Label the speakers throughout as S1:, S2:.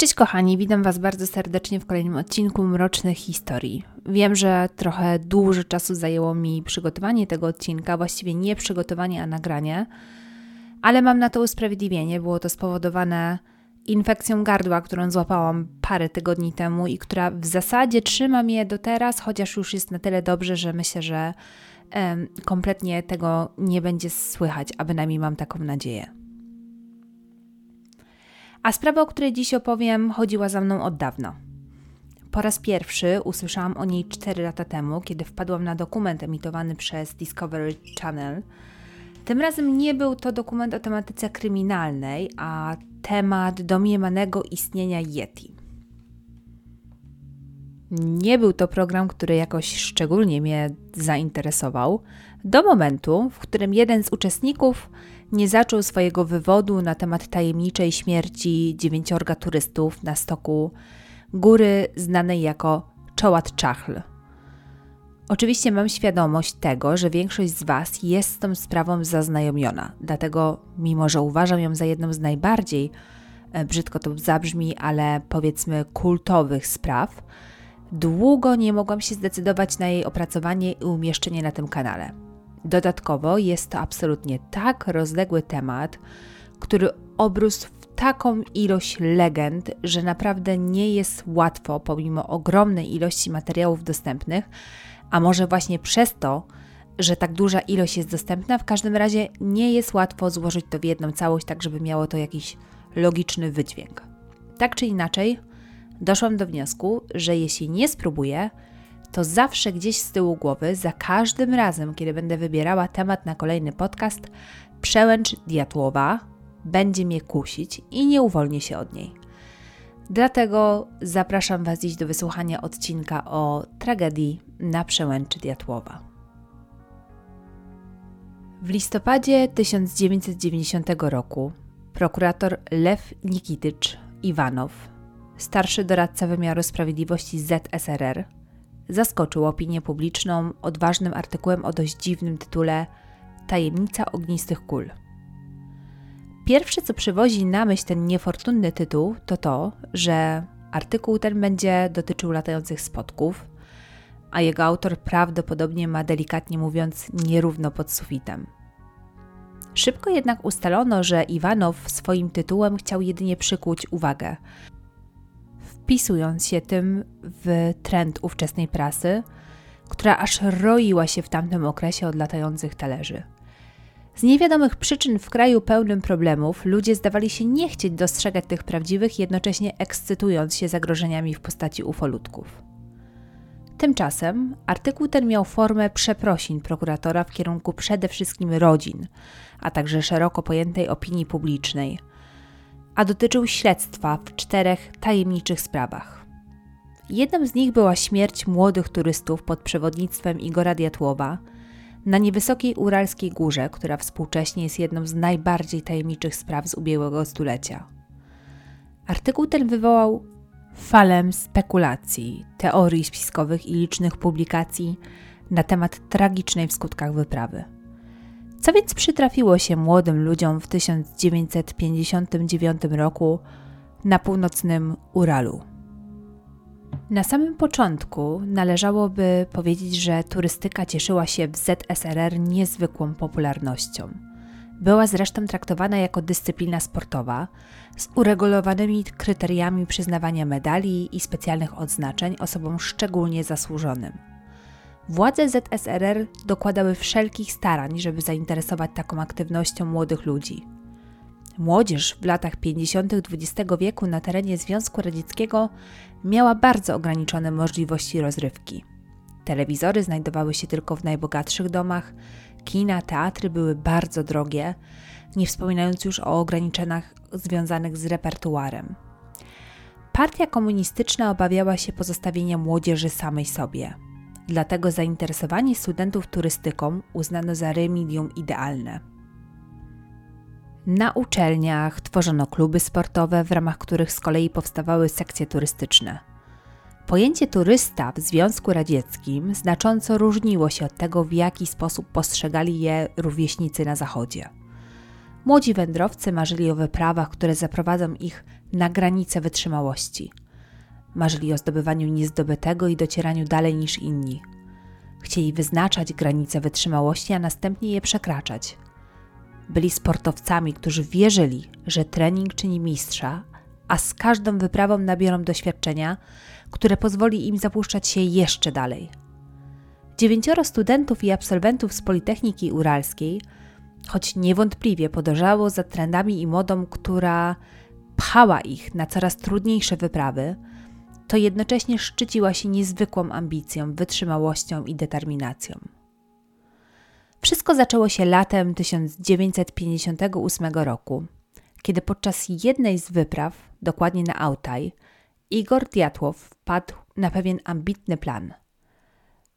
S1: Cześć kochani, witam Was bardzo serdecznie w kolejnym odcinku Mrocznych Historii. Wiem, że trochę dużo czasu zajęło mi przygotowanie tego odcinka, właściwie nie przygotowanie, a nagranie, ale mam na to usprawiedliwienie. Było to spowodowane infekcją gardła, którą złapałam parę tygodni temu i która w zasadzie trzyma mnie do teraz, chociaż już jest na tyle dobrze, że myślę, że um, kompletnie tego nie będzie słychać, a bynajmniej mam taką nadzieję. A sprawa, o której dziś opowiem, chodziła za mną od dawna. Po raz pierwszy usłyszałam o niej 4 lata temu, kiedy wpadłam na dokument emitowany przez Discovery Channel. Tym razem nie był to dokument o tematyce kryminalnej, a temat domniemanego istnienia Yeti. Nie był to program, który jakoś szczególnie mnie zainteresował, do momentu, w którym jeden z uczestników nie zaczął swojego wywodu na temat tajemniczej śmierci dziewięciorga turystów na stoku góry znanej jako Czołat Czachl. Oczywiście mam świadomość tego, że większość z Was jest z tą sprawą zaznajomiona, dlatego, mimo że uważam ją za jedną z najbardziej, e, brzydko to zabrzmi, ale powiedzmy kultowych spraw, długo nie mogłam się zdecydować na jej opracowanie i umieszczenie na tym kanale. Dodatkowo jest to absolutnie tak rozległy temat, który obrósł w taką ilość legend, że naprawdę nie jest łatwo, pomimo ogromnej ilości materiałów dostępnych, a może właśnie przez to, że tak duża ilość jest dostępna, w każdym razie nie jest łatwo złożyć to w jedną całość, tak żeby miało to jakiś logiczny wydźwięk. Tak czy inaczej, doszłam do wniosku, że jeśli nie spróbuję, to zawsze gdzieś z tyłu głowy, za każdym razem, kiedy będę wybierała temat na kolejny podcast, przełęcz diatłowa będzie mnie kusić i nie uwolnię się od niej. Dlatego zapraszam Was dziś do wysłuchania odcinka o tragedii na przełęczy Diatłowa. W listopadzie 1990 roku prokurator Lew Nikitycz Iwanow, starszy doradca wymiaru sprawiedliwości ZSRR, zaskoczył opinię publiczną odważnym artykułem o dość dziwnym tytule Tajemnica ognistych kul. Pierwsze, co przywozi na myśl ten niefortunny tytuł, to to, że artykuł ten będzie dotyczył latających spotków, a jego autor prawdopodobnie ma delikatnie mówiąc nierówno pod sufitem. Szybko jednak ustalono, że Iwanow swoim tytułem chciał jedynie przykuć uwagę, wpisując się tym w trend ówczesnej prasy, która aż roiła się w tamtym okresie od latających talerzy. Z niewiadomych przyczyn w kraju pełnym problemów ludzie zdawali się nie chcieć dostrzegać tych prawdziwych, jednocześnie ekscytując się zagrożeniami w postaci ufolutków. Tymczasem artykuł ten miał formę przeprosin prokuratora w kierunku przede wszystkim rodzin, a także szeroko pojętej opinii publicznej – a dotyczył śledztwa w czterech tajemniczych sprawach. Jedną z nich była śmierć młodych turystów pod przewodnictwem Igora Diatłowa na niewysokiej Uralskiej Górze, która współcześnie jest jedną z najbardziej tajemniczych spraw z ubiegłego stulecia. Artykuł ten wywołał falę spekulacji, teorii spiskowych i licznych publikacji na temat tragicznej w skutkach wyprawy. Co więc przytrafiło się młodym ludziom w 1959 roku na północnym Uralu? Na samym początku należałoby powiedzieć, że turystyka cieszyła się w ZSRR niezwykłą popularnością. Była zresztą traktowana jako dyscyplina sportowa z uregulowanymi kryteriami przyznawania medali i specjalnych odznaczeń osobom szczególnie zasłużonym. Władze ZSRR dokładały wszelkich starań, żeby zainteresować taką aktywnością młodych ludzi. Młodzież w latach 50. XX wieku na terenie Związku Radzieckiego miała bardzo ograniczone możliwości rozrywki. Telewizory znajdowały się tylko w najbogatszych domach, kina, teatry były bardzo drogie, nie wspominając już o ograniczeniach związanych z repertuarem. Partia komunistyczna obawiała się pozostawienia młodzieży samej sobie. Dlatego zainteresowanie studentów turystyką uznano za remedium idealne. Na uczelniach tworzono kluby sportowe, w ramach których z kolei powstawały sekcje turystyczne. Pojęcie turysta w Związku Radzieckim znacząco różniło się od tego, w jaki sposób postrzegali je rówieśnicy na Zachodzie. Młodzi wędrowcy marzyli o wyprawach, które zaprowadzą ich na granicę wytrzymałości. Marzyli o zdobywaniu niezdobytego i docieraniu dalej niż inni. Chcieli wyznaczać granice wytrzymałości, a następnie je przekraczać. Byli sportowcami, którzy wierzyli, że trening czyni mistrza, a z każdą wyprawą nabiorą doświadczenia, które pozwoli im zapuszczać się jeszcze dalej. Dziewięcioro studentów i absolwentów z Politechniki Uralskiej, choć niewątpliwie podążało za trendami i modą, która pchała ich na coraz trudniejsze wyprawy, to jednocześnie szczyciła się niezwykłą ambicją, wytrzymałością i determinacją. Wszystko zaczęło się latem 1958 roku, kiedy podczas jednej z wypraw, dokładnie na Autaj, Igor Diatłow wpadł na pewien ambitny plan.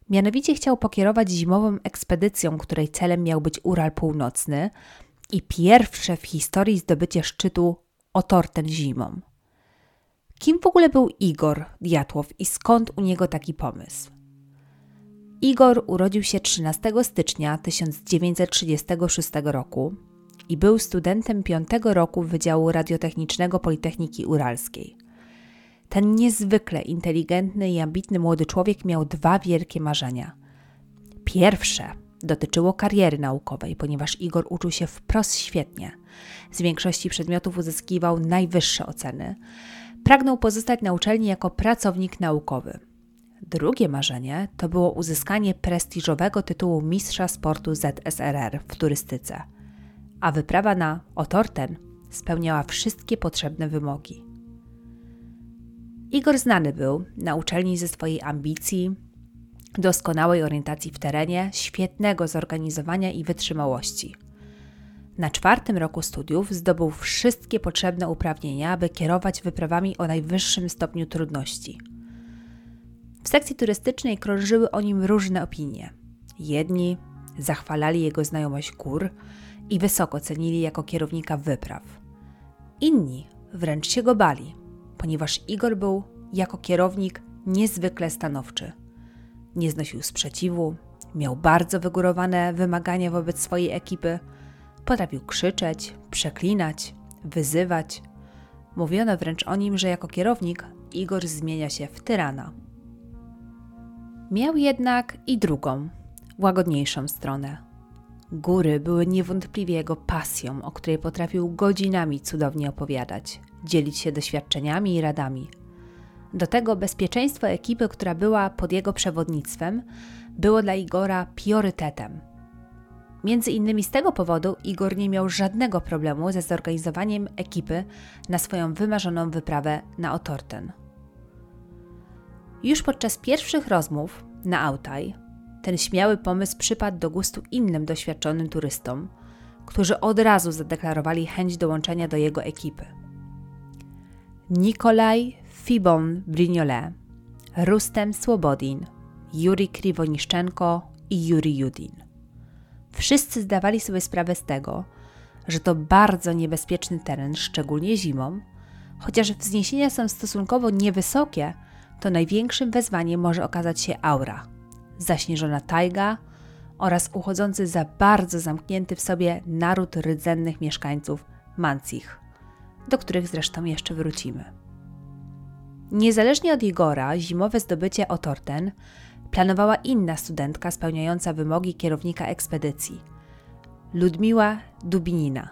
S1: Mianowicie chciał pokierować zimową ekspedycją, której celem miał być Ural Północny i pierwsze w historii zdobycie szczytu Otorten zimą. Kim w ogóle był Igor Diatłow i skąd u niego taki pomysł? Igor urodził się 13 stycznia 1936 roku i był studentem piątego roku Wydziału Radiotechnicznego Politechniki Uralskiej. Ten niezwykle inteligentny i ambitny młody człowiek miał dwa wielkie marzenia. Pierwsze dotyczyło kariery naukowej, ponieważ Igor uczył się wprost świetnie. Z większości przedmiotów uzyskiwał najwyższe oceny. Pragnął pozostać na uczelni jako pracownik naukowy. Drugie marzenie to było uzyskanie prestiżowego tytułu mistrza sportu ZSRR w turystyce, a wyprawa na Otorten spełniała wszystkie potrzebne wymogi. Igor znany był na uczelni ze swojej ambicji, doskonałej orientacji w terenie, świetnego zorganizowania i wytrzymałości. Na czwartym roku studiów zdobył wszystkie potrzebne uprawnienia, aby kierować wyprawami o najwyższym stopniu trudności. W sekcji turystycznej krążyły o nim różne opinie. Jedni zachwalali jego znajomość gór i wysoko cenili jako kierownika wypraw. Inni wręcz się go bali, ponieważ Igor był jako kierownik niezwykle stanowczy. Nie znosił sprzeciwu, miał bardzo wygórowane wymagania wobec swojej ekipy, potrafił krzyczeć, przeklinać, wyzywać. Mówiono wręcz o nim, że jako kierownik Igor zmienia się w tyrana. Miał jednak i drugą, łagodniejszą stronę. Góry były niewątpliwie jego pasją, o której potrafił godzinami cudownie opowiadać, dzielić się doświadczeniami i radami. Do tego bezpieczeństwo ekipy, która była pod jego przewodnictwem, było dla Igora priorytetem. Między innymi z tego powodu Igor nie miał żadnego problemu ze zorganizowaniem ekipy na swoją wymarzoną wyprawę na Otorten. Już podczas pierwszych rozmów na Autaj ten śmiały pomysł przypadł do gustu innym doświadczonym turystom, którzy od razu zadeklarowali chęć dołączenia do jego ekipy. Nikolaj Fibon Brignolet, Rustem Słobodin, Juri Kriwoniszczenko i Juri Judin. Wszyscy zdawali sobie sprawę z tego, że to bardzo niebezpieczny teren, szczególnie zimą, chociaż wzniesienia są stosunkowo niewysokie, to największym wezwaniem może okazać się aura, zaśnieżona tajga oraz uchodzący za bardzo zamknięty w sobie naród rdzennych mieszkańców Mancich, do których zresztą jeszcze wrócimy. Niezależnie od Igora, zimowe zdobycie Otorten planowała inna studentka spełniająca wymogi kierownika ekspedycji Ludmiła Dubinina.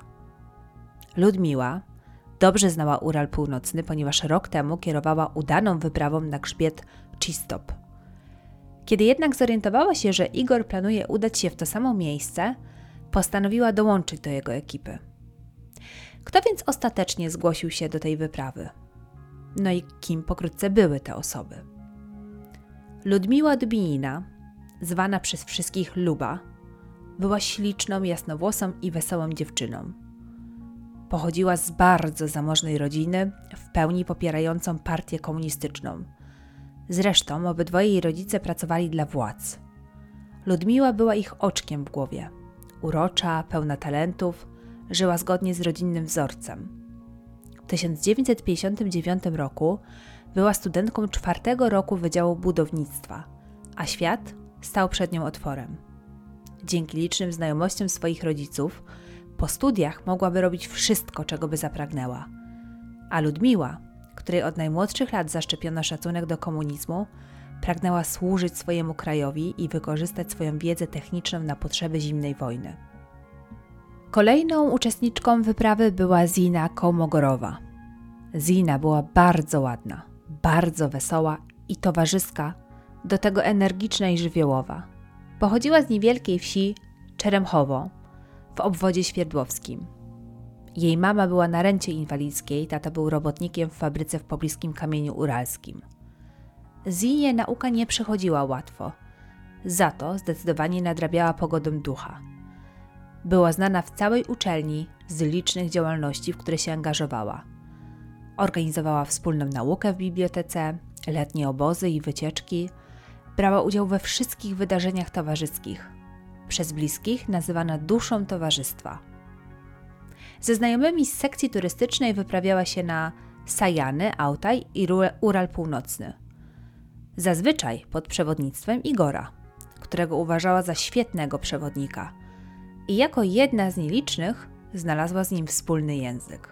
S1: Ludmiła Dobrze znała Ural Północny, ponieważ rok temu kierowała udaną wyprawą na grzbiet Chistop. Kiedy jednak zorientowała się, że Igor planuje udać się w to samo miejsce, postanowiła dołączyć do jego ekipy. Kto więc ostatecznie zgłosił się do tej wyprawy? No i kim pokrótce były te osoby? Ludmiła Dubinina, zwana przez wszystkich Luba, była śliczną, jasnowłosą i wesołą dziewczyną. Pochodziła z bardzo zamożnej rodziny, w pełni popierającą partię komunistyczną. Zresztą obydwoje jej rodzice pracowali dla władz. Ludmiła była ich oczkiem w głowie. Urocza, pełna talentów, żyła zgodnie z rodzinnym wzorcem. W 1959 roku była studentką czwartego roku Wydziału Budownictwa, a świat stał przed nią otworem. Dzięki licznym znajomościom swoich rodziców, Po studiach mogłaby robić wszystko, czego by zapragnęła. A Ludmiła, której od najmłodszych lat zaszczepiono szacunek do komunizmu, pragnęła służyć swojemu krajowi i wykorzystać swoją wiedzę techniczną na potrzeby zimnej wojny. Kolejną uczestniczką wyprawy była Zina Kołmogorowa. Zina była bardzo ładna, bardzo wesoła i towarzyska, do tego energiczna i żywiołowa. Pochodziła z niewielkiej wsi Czeremchowo w obwodzie świerdłowskim. Jej mama była na rencie inwalidzkiej, tata był robotnikiem w fabryce w pobliskim kamieniu uralskim. Zinie nauka nie przychodziła łatwo, za to zdecydowanie nadrabiała pogodę ducha. Była znana w całej uczelni z licznych działalności, w które się angażowała. Organizowała wspólną naukę w bibliotece, letnie obozy i wycieczki, brała udział we wszystkich wydarzeniach towarzyskich. Przez bliskich nazywana duszą towarzystwa. Ze znajomymi z sekcji turystycznej wyprawiała się na Sajany, Autaj i Ural Północny. Zazwyczaj pod przewodnictwem Igora, którego uważała za świetnego przewodnika i jako jedna z nielicznych znalazła z nim wspólny język.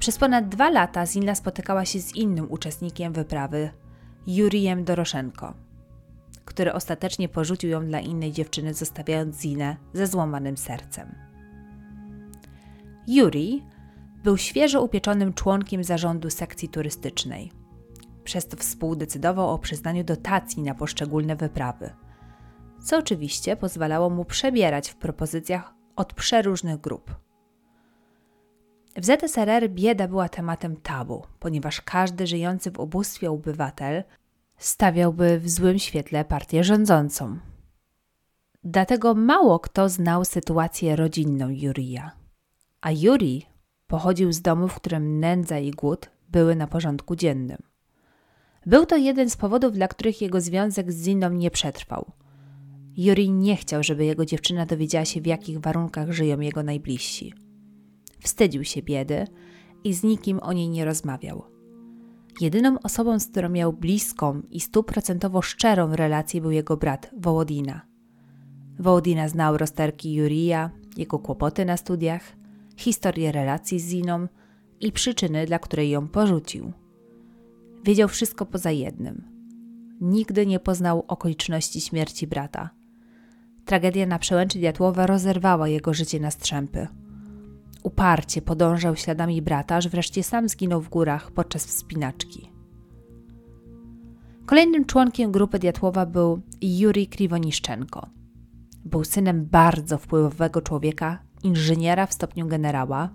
S1: Przez ponad dwa lata Zina spotykała się z innym uczestnikiem wyprawy, Jurijem Doroszenko, który ostatecznie porzucił ją dla innej dziewczyny, zostawiając Zinę ze złamanym sercem. Juri był świeżo upieczonym członkiem zarządu sekcji turystycznej. Przez to współdecydował o przyznaniu dotacji na poszczególne wyprawy, co oczywiście pozwalało mu przebierać w propozycjach od przeróżnych grup. W ZSRR bieda była tematem tabu, ponieważ każdy żyjący w ubóstwie obywatel stawiałby w złym świetle partię rządzącą. Dlatego mało kto znał sytuację rodzinną Jurija. A Juri pochodził z domu, w którym nędza i głód były na porządku dziennym. Był to jeden z powodów, dla których jego związek z Ziną nie przetrwał. Juri nie chciał, żeby jego dziewczyna dowiedziała się, w jakich warunkach żyją jego najbliżsi. Wstydził się biedy i z nikim o niej nie rozmawiał. Jedyną osobą, z którą miał bliską i stuprocentowo szczerą relację był jego brat Wołodina. Wołodina znał rozterki Jurija, jego kłopoty na studiach, historię relacji z Ziną i przyczyny, dla której ją porzucił. Wiedział wszystko poza jednym. Nigdy nie poznał okoliczności śmierci brata. Tragedia na przełęczy Diatłowa rozerwała jego życie na strzępy – Uparcie podążał śladami brata, aż wreszcie sam zginął w górach podczas wspinaczki. Kolejnym członkiem grupy Diatłowa był Juri Kriwoniszczenko. Był synem bardzo wpływowego człowieka, inżyniera w stopniu generała,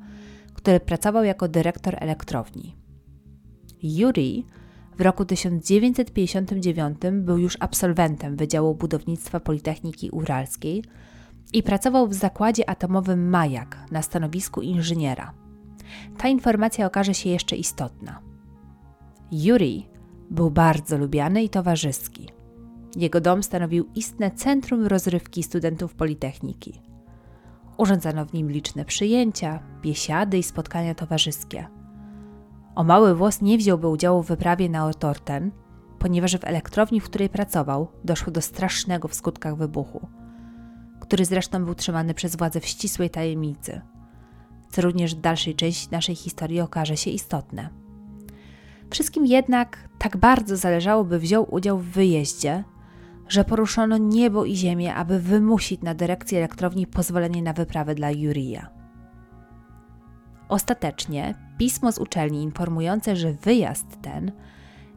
S1: który pracował jako dyrektor elektrowni. Juri w roku 1959 był już absolwentem Wydziału Budownictwa Politechniki Uralskiej – i pracował w zakładzie atomowym Majak na stanowisku inżyniera. Ta informacja okaże się jeszcze istotna. Yuri był bardzo lubiany i towarzyski. Jego dom stanowił istne centrum rozrywki studentów Politechniki. Urządzano w nim liczne przyjęcia, biesiady i spotkania towarzyskie. O mały włos nie wziąłby udziału w wyprawie na Otorten, ponieważ w elektrowni, w której pracował, doszło do strasznego w skutkach wybuchu – który zresztą był trzymany przez władze w ścisłej tajemnicy, co również w dalszej części naszej historii okaże się istotne. Wszystkim jednak tak bardzo zależało, by wziął udział w wyjeździe, że poruszono niebo i ziemię, aby wymusić na dyrekcji elektrowni pozwolenie na wyprawę dla Jurija. Ostatecznie pismo z uczelni informujące, że wyjazd ten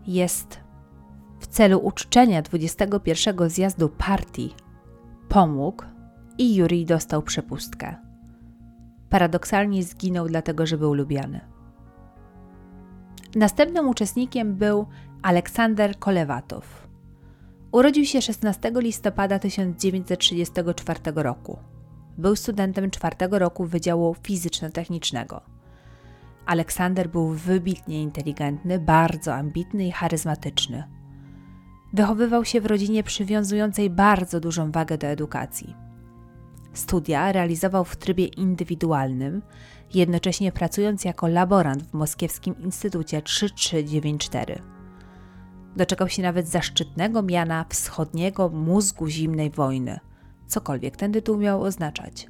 S1: jest w celu uczczenia 21 zjazdu partii pomógł i Jurij dostał przepustkę. Paradoksalnie zginął dlatego, że był lubiany. Następnym uczestnikiem był Aleksander Kolewatow. Urodził się 16 listopada 1934 roku. Był studentem czwartego roku Wydziału Fizyczno-Technicznego. Aleksander był wybitnie inteligentny, bardzo ambitny i charyzmatyczny. Wychowywał się w rodzinie przywiązującej bardzo dużą wagę do edukacji. Studia realizował w trybie indywidualnym, jednocześnie pracując jako laborant w Moskiewskim Instytucie 3394. Doczekał się nawet zaszczytnego miana wschodniego mózgu zimnej wojny, cokolwiek ten tytuł miał oznaczać.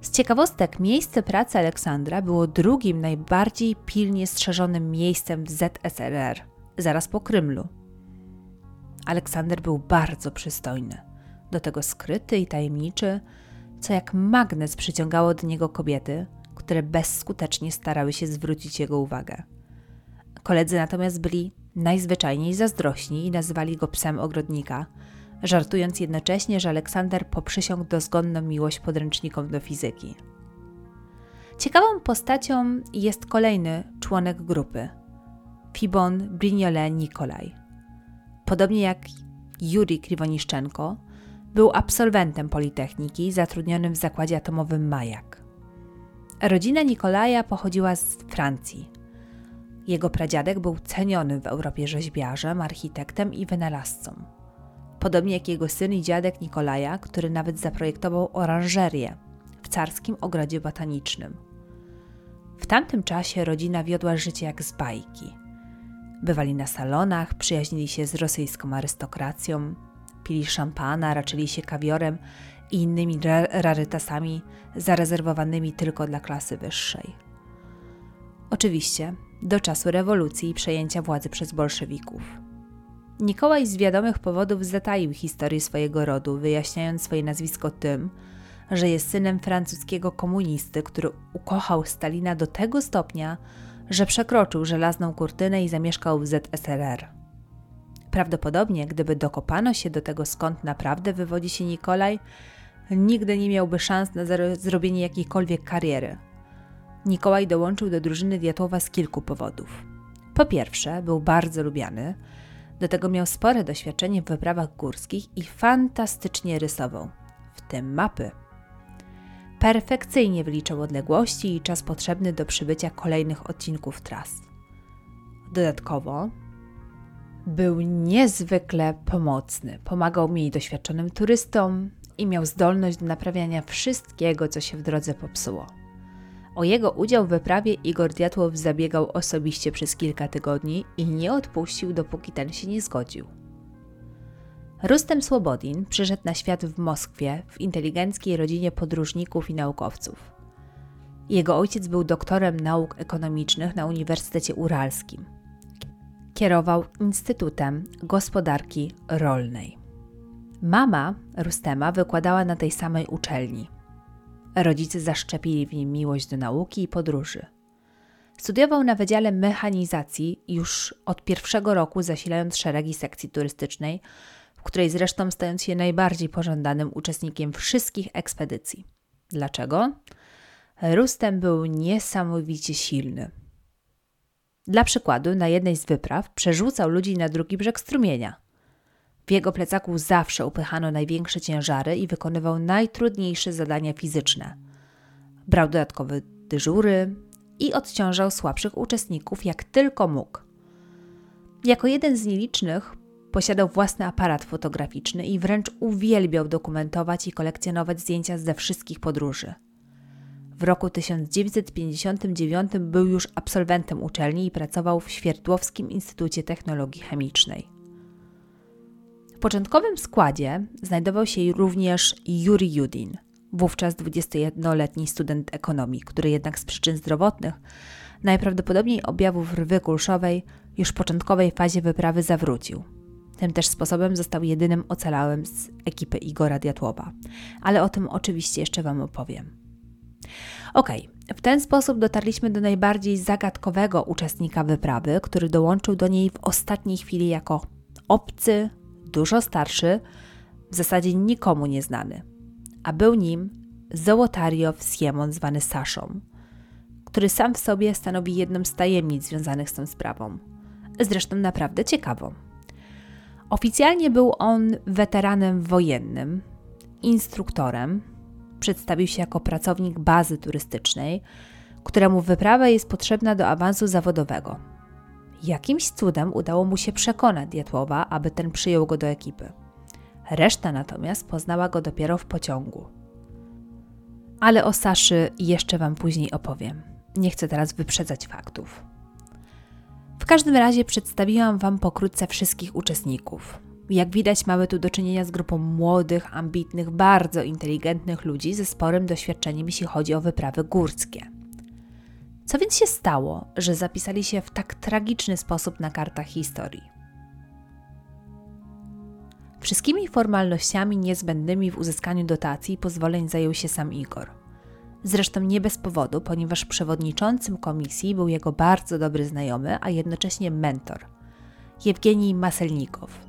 S1: Z ciekawostek, miejsce pracy Aleksandra było drugim najbardziej pilnie strzeżonym miejscem w ZSRR, zaraz po Krymlu. Aleksander był bardzo przystojny, do tego skryty i tajemniczy, co jak magnes przyciągało do niego kobiety, które bezskutecznie starały się zwrócić jego uwagę. Koledzy natomiast byli najzwyczajniej zazdrośni i nazywali go psem ogrodnika, żartując jednocześnie, że Aleksander poprzysiągł dozgonną miłość podręcznikom do fizyki. Ciekawą postacią jest kolejny członek grupy, Fibon Brignolet Nikolaj. Podobnie jak Juri Kriwoniszczenko, był absolwentem Politechniki zatrudnionym w zakładzie atomowym Majak. Rodzina Nikolaja pochodziła z Francji. Jego pradziadek był cenionym w Europie rzeźbiarzem, architektem i wynalazcą. Podobnie jak jego syn i dziadek Nikolaja, który nawet zaprojektował oranżerię w carskim ogrodzie botanicznym. W tamtym czasie rodzina wiodła życie jak z bajki. Bywali na salonach, przyjaźnili się z rosyjską arystokracją, pili szampana, raczyli się kawiorem i innymi rarytasami zarezerwowanymi tylko dla klasy wyższej. Oczywiście do czasu rewolucji i przejęcia władzy przez bolszewików. Nikołaj z wiadomych powodów zataił historię swojego rodu, wyjaśniając swoje nazwisko tym, że jest synem francuskiego komunisty, który ukochał Stalina do tego stopnia, że przekroczył żelazną kurtynę i zamieszkał w ZSRR. Prawdopodobnie, gdyby dokopano się do tego, skąd naprawdę wywodzi się Nikolaj, nigdy nie miałby szans na zrobienie jakiejkolwiek kariery. Nikołaj dołączył do drużyny Diatłowa z kilku powodów. Po pierwsze, był bardzo lubiany, do tego miał spore doświadczenie w wyprawach górskich i fantastycznie rysował, w tym mapy. Perfekcyjnie wyliczał odległości i czas potrzebny do przybycia kolejnych odcinków tras. Dodatkowo był niezwykle pomocny. Pomagał mi doświadczonym turystom i miał zdolność do naprawiania wszystkiego, co się w drodze popsuło. O jego udział w wyprawie Igor Diatłow zabiegał osobiście przez kilka tygodni i nie odpuścił, dopóki ten się nie zgodził. Rustem Słobodin przyszedł na świat w Moskwie w inteligenckiej rodzinie podróżników i naukowców. Jego ojciec był doktorem nauk ekonomicznych na Uniwersytecie Uralskim. Kierował Instytutem Gospodarki Rolnej. Mama Rustema wykładała na tej samej uczelni – Rodzice zaszczepili w nim miłość do nauki i podróży. Studiował na Wydziale Mechanizacji już od pierwszego roku, zasilając szeregi sekcji turystycznej, w której zresztą stając się najbardziej pożądanym uczestnikiem wszystkich ekspedycji. Dlaczego? Rustem był niesamowicie silny. Dla przykładu, na jednej z wypraw przerzucał ludzi na drugi brzeg strumienia – w jego plecaku zawsze upychano największe ciężary i wykonywał najtrudniejsze zadania fizyczne. Brał dodatkowe dyżury i odciążał słabszych uczestników jak tylko mógł. Jako jeden z nielicznych posiadał własny aparat fotograficzny i wręcz uwielbiał dokumentować i kolekcjonować zdjęcia ze wszystkich podróży. W roku 1959 był już absolwentem uczelni i pracował w Świerdłowskim Instytucie Technologii Chemicznej. W początkowym składzie znajdował się również Yuri Judin, wówczas 21-letni student ekonomii, który jednak z przyczyn zdrowotnych, najprawdopodobniej objawów rwy kulszowej, już w początkowej fazie wyprawy zawrócił. Tym też sposobem został jedynym ocalałym z ekipy Igora Diatłowa, ale o tym oczywiście jeszcze Wam opowiem. Ok, w ten sposób dotarliśmy do najbardziej zagadkowego uczestnika wyprawy, który dołączył do niej w ostatniej chwili jako obcy, dużo starszy, w zasadzie nikomu nieznany, a był nim Zołotariow Siemon zwany Saszą, który sam w sobie stanowi jedną z tajemnic związanych z tą sprawą. Zresztą naprawdę ciekawą. Oficjalnie był on weteranem wojennym, instruktorem, przedstawił się jako pracownik bazy turystycznej, któremu wyprawa jest potrzebna do awansu zawodowego. Jakimś cudem udało mu się przekonać Dietłowa, aby ten przyjął go do ekipy. Reszta natomiast poznała go dopiero w pociągu. Ale o Saszy jeszcze Wam później opowiem. Nie chcę teraz wyprzedzać faktów. W każdym razie przedstawiłam Wam pokrótce wszystkich uczestników. Jak widać, mamy tu do czynienia z grupą młodych, ambitnych, bardzo inteligentnych ludzi ze sporym doświadczeniem, jeśli chodzi o wyprawy górskie. Co więc się stało, że zapisali się w tak tragiczny sposób na kartach historii? Wszystkimi formalnościami niezbędnymi w uzyskaniu dotacji i pozwoleń zajął się sam Igor. Zresztą nie bez powodu, ponieważ przewodniczącym komisji był jego bardzo dobry znajomy, a jednocześnie mentor Jewgenij Maselnikow.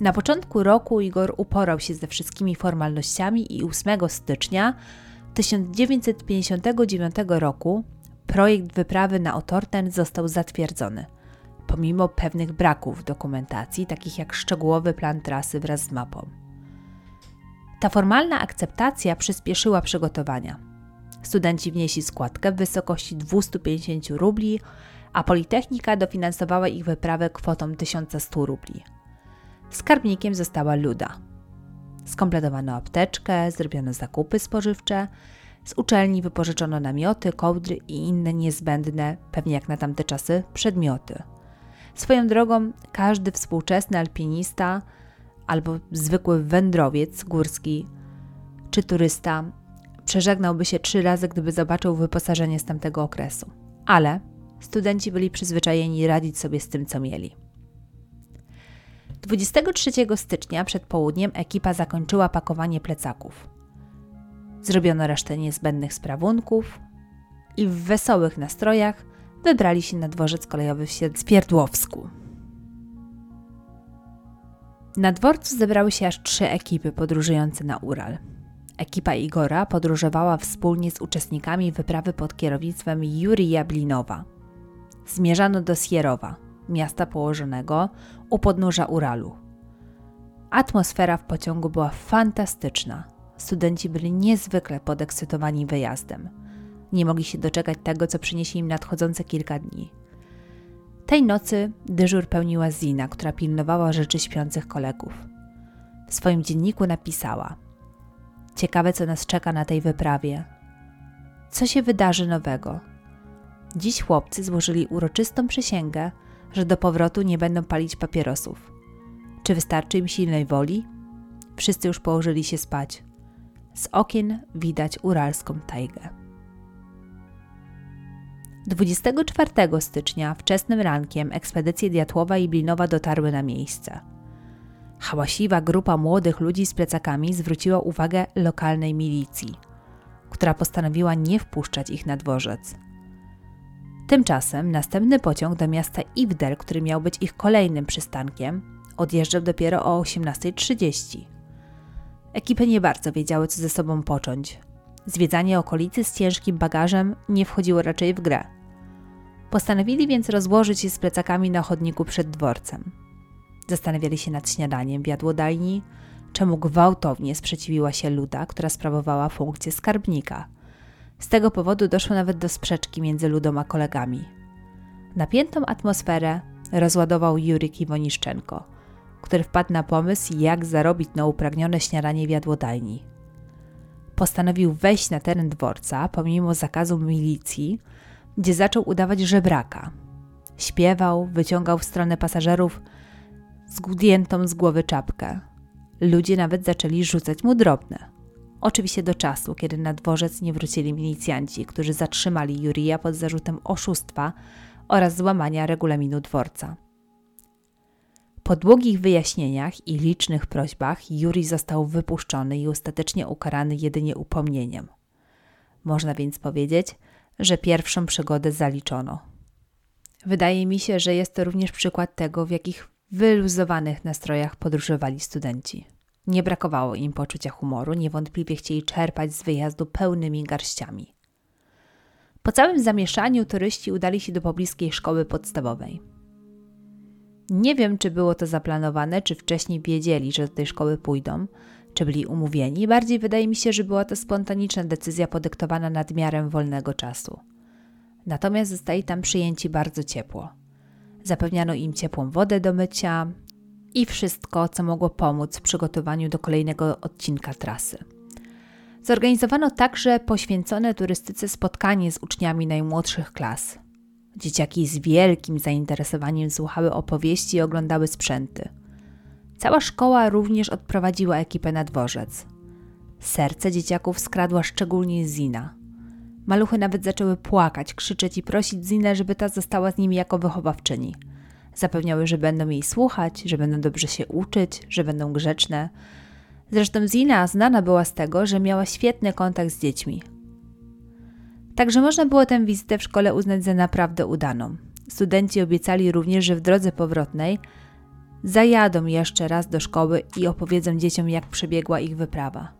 S1: Na początku roku Igor uporał się ze wszystkimi formalnościami i 8 stycznia 1959 roku projekt wyprawy na Otorten został zatwierdzony, pomimo pewnych braków dokumentacji, takich jak szczegółowy plan trasy wraz z mapą. Ta formalna akceptacja przyspieszyła przygotowania. Studenci wnieśli składkę w wysokości 250 rubli, a Politechnika dofinansowała ich wyprawę kwotą 1100 rubli. Skarbnikiem została Luda. Skompletowano apteczkę, zrobiono zakupy spożywcze, z uczelni wypożyczono namioty, kołdry i inne niezbędne, pewnie jak na tamte czasy, przedmioty. Swoją drogą, każdy współczesny alpinista albo zwykły wędrowiec górski czy turysta przeżegnałby się trzy razy, gdyby zobaczył wyposażenie z tamtego okresu. Ale studenci byli przyzwyczajeni radzić sobie z tym, co mieli. 23 stycznia przed południem ekipa zakończyła pakowanie plecaków. Zrobiono resztę niezbędnych sprawunków i w wesołych nastrojach wybrali się na dworzec kolejowy w Stwierdłowsku. Na dworcu zebrały się aż trzy ekipy podróżujące na Ural. Ekipa Igora podróżowała wspólnie z uczestnikami wyprawy pod kierownictwem Jurija Blinowa. Zmierzano do Sierowa, miasta położonego u podnóża Uralu. Atmosfera w pociągu była fantastyczna. Studenci byli niezwykle podekscytowani wyjazdem. Nie mogli się doczekać tego, co przyniesie im nadchodzące kilka dni. Tej nocy dyżur pełniła Zina, która pilnowała rzeczy śpiących kolegów. W swoim dzienniku napisała: Ciekawe, co nas czeka na tej wyprawie. Co się wydarzy nowego? Dziś chłopcy złożyli uroczystą przysięgę, że do powrotu nie będą palić papierosów. Czy wystarczy im silnej woli? Wszyscy już położyli się spać. Z okien widać uralską tajgę. 24 stycznia wczesnym rankiem ekspedycje Diatłowa i Blinowa dotarły na miejsce. Hałaśliwa grupa młodych ludzi z plecakami zwróciła uwagę lokalnej milicji, która postanowiła nie wpuszczać ich na dworzec. Tymczasem następny pociąg do miasta Iwdel, który miał być ich kolejnym przystankiem, odjeżdżał dopiero o 18.30. Ekipy nie bardzo wiedziały, co ze sobą począć. Zwiedzanie okolicy z ciężkim bagażem nie wchodziło raczej w grę. Postanowili więc rozłożyć się z plecakami na chodniku przed dworcem. Zastanawiali się nad śniadaniem w jadłodajni, czemu gwałtownie sprzeciwiła się Luda, która sprawowała funkcję skarbnika – z tego powodu doszło nawet do sprzeczki między Ludą a kolegami. Napiętą atmosferę rozładował Jurik Iwoniszczenko, który wpadł na pomysł, jak zarobić na upragnione śniadanie w jadłodajni. Postanowił wejść na teren dworca pomimo zakazu milicji, gdzie zaczął udawać żebraka. Śpiewał, wyciągał w stronę pasażerów zgudniętą z głowy czapkę. Ludzie nawet zaczęli rzucać mu drobne. Oczywiście do czasu, kiedy na dworzec nie wrócili milicjanci, którzy zatrzymali Jurija pod zarzutem oszustwa oraz złamania regulaminu dworca. Po długich wyjaśnieniach i licznych prośbach Juri został wypuszczony i ostatecznie ukarany jedynie upomnieniem. Można więc powiedzieć, że pierwszą przygodę zaliczono. Wydaje mi się, że jest to również przykład tego, w jakich wyluzowanych nastrojach podróżowali studenci. Nie brakowało im poczucia humoru, niewątpliwie chcieli czerpać z wyjazdu pełnymi garściami. Po całym zamieszaniu turyści udali się do pobliskiej szkoły podstawowej. Nie wiem, czy było to zaplanowane, czy wcześniej wiedzieli, że do tej szkoły pójdą, czy byli umówieni. Bardziej wydaje mi się, że była to spontaniczna decyzja podyktowana nadmiarem wolnego czasu. Natomiast zostali tam przyjęci bardzo ciepło. Zapewniano im ciepłą wodę do mycia, i wszystko, co mogło pomóc w przygotowaniu do kolejnego odcinka trasy. Zorganizowano także poświęcone turystyce spotkanie z uczniami najmłodszych klas. Dzieciaki z wielkim zainteresowaniem słuchały opowieści i oglądały sprzęty. Cała szkoła również odprowadziła ekipę na dworzec. Serce dzieciaków skradła szczególnie Zina. Maluchy nawet zaczęły płakać, krzyczeć i prosić Zinę, żeby ta została z nimi jako wychowawczyni. Zapewniały, że będą jej słuchać, że będą dobrze się uczyć, że będą grzeczne. Zresztą Zina znana była z tego, że miała świetny kontakt z dziećmi. Także można było tę wizytę w szkole uznać za naprawdę udaną. Studenci obiecali również, że w drodze powrotnej zajadą jeszcze raz do szkoły i opowiedzą dzieciom, jak przebiegła ich wyprawa.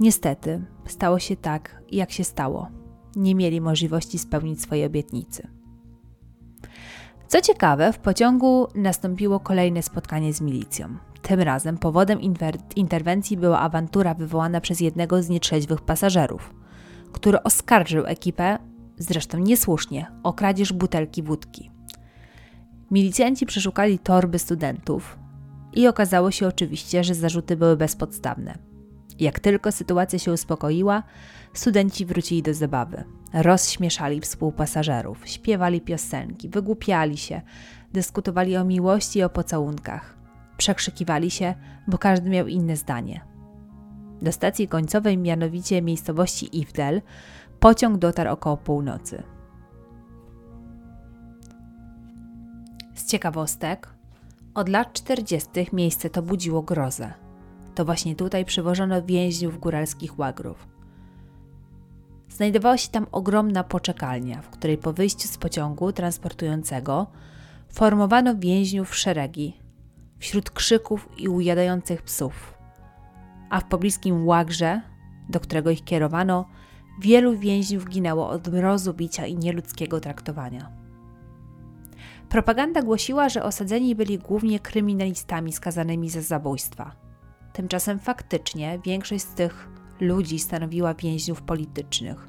S1: Niestety, stało się tak, jak się stało. Nie mieli możliwości spełnić swojej obietnicy. Co ciekawe, w pociągu nastąpiło kolejne spotkanie z milicją. Tym razem powodem interwencji była awantura wywołana przez jednego z nietrzeźwych pasażerów, który oskarżył ekipę, zresztą niesłusznie, o kradzież butelki wódki. Milicjanci przeszukali torby studentów i okazało się oczywiście, że zarzuty były bezpodstawne. Jak tylko sytuacja się uspokoiła, studenci wrócili do zabawy. Rozśmieszali współpasażerów, śpiewali piosenki, wygłupiali się, dyskutowali o miłości i o pocałunkach. Przekrzykiwali się, bo każdy miał inne zdanie. Do stacji końcowej, mianowicie miejscowości Ifdel, pociąg dotarł około północy. Z ciekawostek, od lat 40. miejsce to budziło grozę. To właśnie tutaj przywożono więźniów góralskich łagrów. Znajdowała się tam ogromna poczekalnia, w której po wyjściu z pociągu transportującego formowano więźniów w szeregi, wśród krzyków i ujadających psów. A w pobliskim łagrze, do którego ich kierowano, wielu więźniów ginęło od mrozu bicia i nieludzkiego traktowania. Propaganda głosiła, że osadzeni byli głównie kryminalistami skazanymi za zabójstwa. Tymczasem faktycznie większość z tych ludzi stanowiła więźniów politycznych.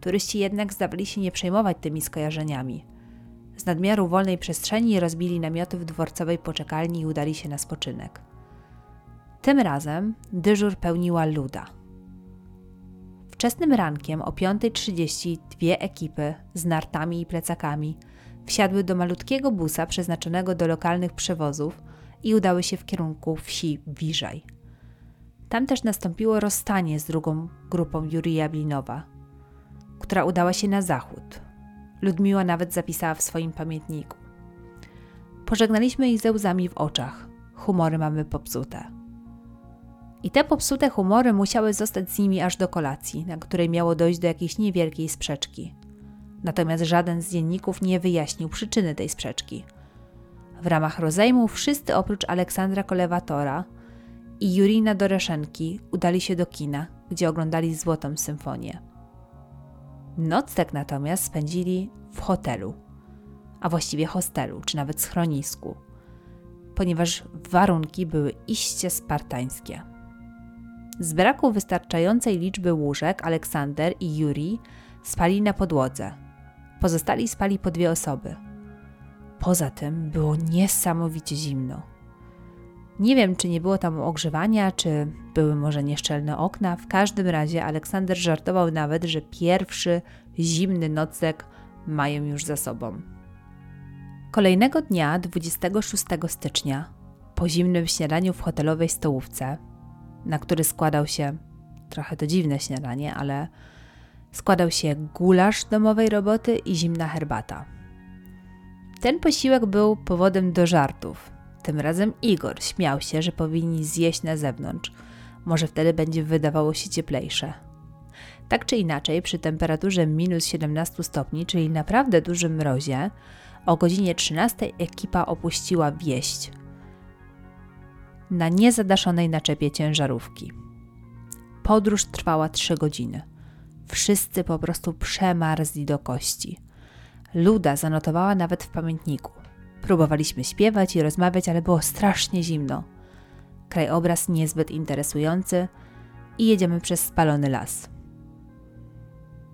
S1: Turyści jednak zdawali się nie przejmować tymi skojarzeniami. Z nadmiaru wolnej przestrzeni rozbili namioty w dworcowej poczekalni i udali się na spoczynek. Tym razem dyżur pełniła luda. Wczesnym rankiem o 5.30 dwie ekipy z nartami i plecakami wsiadły do malutkiego busa przeznaczonego do lokalnych przewozów i udały się w kierunku wsi Wiżaj. Tam też nastąpiło rozstanie z drugą grupą Jurija Blinowa, która udała się na zachód. Ludmiła nawet zapisała w swoim pamiętniku. Pożegnaliśmy ich ze łzami w oczach. Humory mamy popsute. I te popsute humory musiały zostać z nimi aż do kolacji, na której miało dojść do jakiejś niewielkiej sprzeczki. Natomiast żaden z dzienników nie wyjaśnił przyczyny tej sprzeczki. W ramach rozejmu wszyscy oprócz Aleksandra Kolewatora i Jurina Doreszenki udali się do kina, gdzie oglądali Złotą Symfonię. Nocleg natomiast spędzili w hotelu, a właściwie hostelu, czy nawet schronisku, ponieważ warunki były iście spartańskie. Z braku wystarczającej liczby łóżek Aleksander i Juri spali na podłodze. Pozostali spali po dwie osoby. Poza tym było niesamowicie zimno. Nie wiem, czy nie było tam ogrzewania, czy były może nieszczelne okna. W każdym razie Aleksander żartował nawet, że pierwszy zimny nocleg mają już za sobą. Kolejnego dnia, 26 stycznia, po zimnym śniadaniu w hotelowej stołówce, na który składał się trochę to dziwne śniadanie, ale składał się gulasz domowej roboty i zimna herbata. Ten posiłek był powodem do żartów. Tym razem Igor śmiał się, że powinni zjeść na zewnątrz. Może wtedy będzie wydawało się cieplejsze. Tak czy inaczej, przy temperaturze minus 17 stopni, czyli naprawdę dużym mrozie, o godzinie 13 ekipa opuściła wieść na niezadaszonej naczepie ciężarówki. Podróż trwała 3 godziny. Wszyscy po prostu przemarzli do kości. Luda zanotowała nawet w pamiętniku. Próbowaliśmy śpiewać i rozmawiać, ale było strasznie zimno. Krajobraz niezbyt interesujący i jedziemy przez spalony las.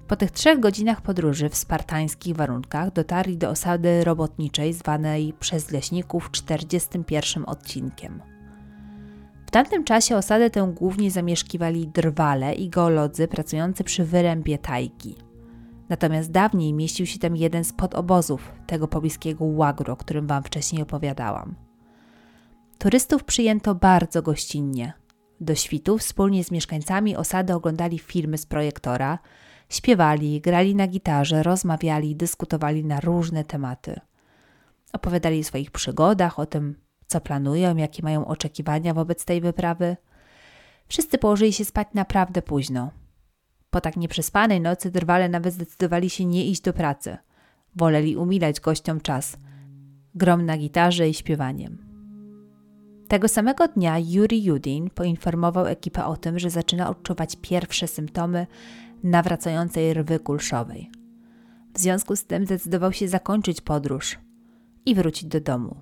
S1: Po tych trzech godzinach podróży w spartańskich warunkach dotarli do osady robotniczej zwanej przez leśników 41 odcinkiem. W tamtym czasie osadę tę głównie zamieszkiwali drwale i geolodzy pracujący przy wyrębie tajki. Natomiast dawniej mieścił się tam jeden z podobozów tego pobliskiego łagru, o którym Wam wcześniej opowiadałam. Turystów przyjęto bardzo gościnnie. Do świtu wspólnie z mieszkańcami osady oglądali filmy z projektora, śpiewali, grali na gitarze, rozmawiali, dyskutowali na różne tematy. Opowiadali o swoich przygodach, o tym, co planują, jakie mają oczekiwania wobec tej wyprawy. Wszyscy położyli się spać naprawdę późno. Po tak nieprzespanej nocy drwale nawet zdecydowali się nie iść do pracy. Woleli umilać gościom czas. Grom na gitarze i śpiewaniem. Tego samego dnia Yuri Judin poinformował ekipę o tym, że zaczyna odczuwać pierwsze symptomy nawracającej rwy kulszowej. W związku z tym zdecydował się zakończyć podróż i wrócić do domu.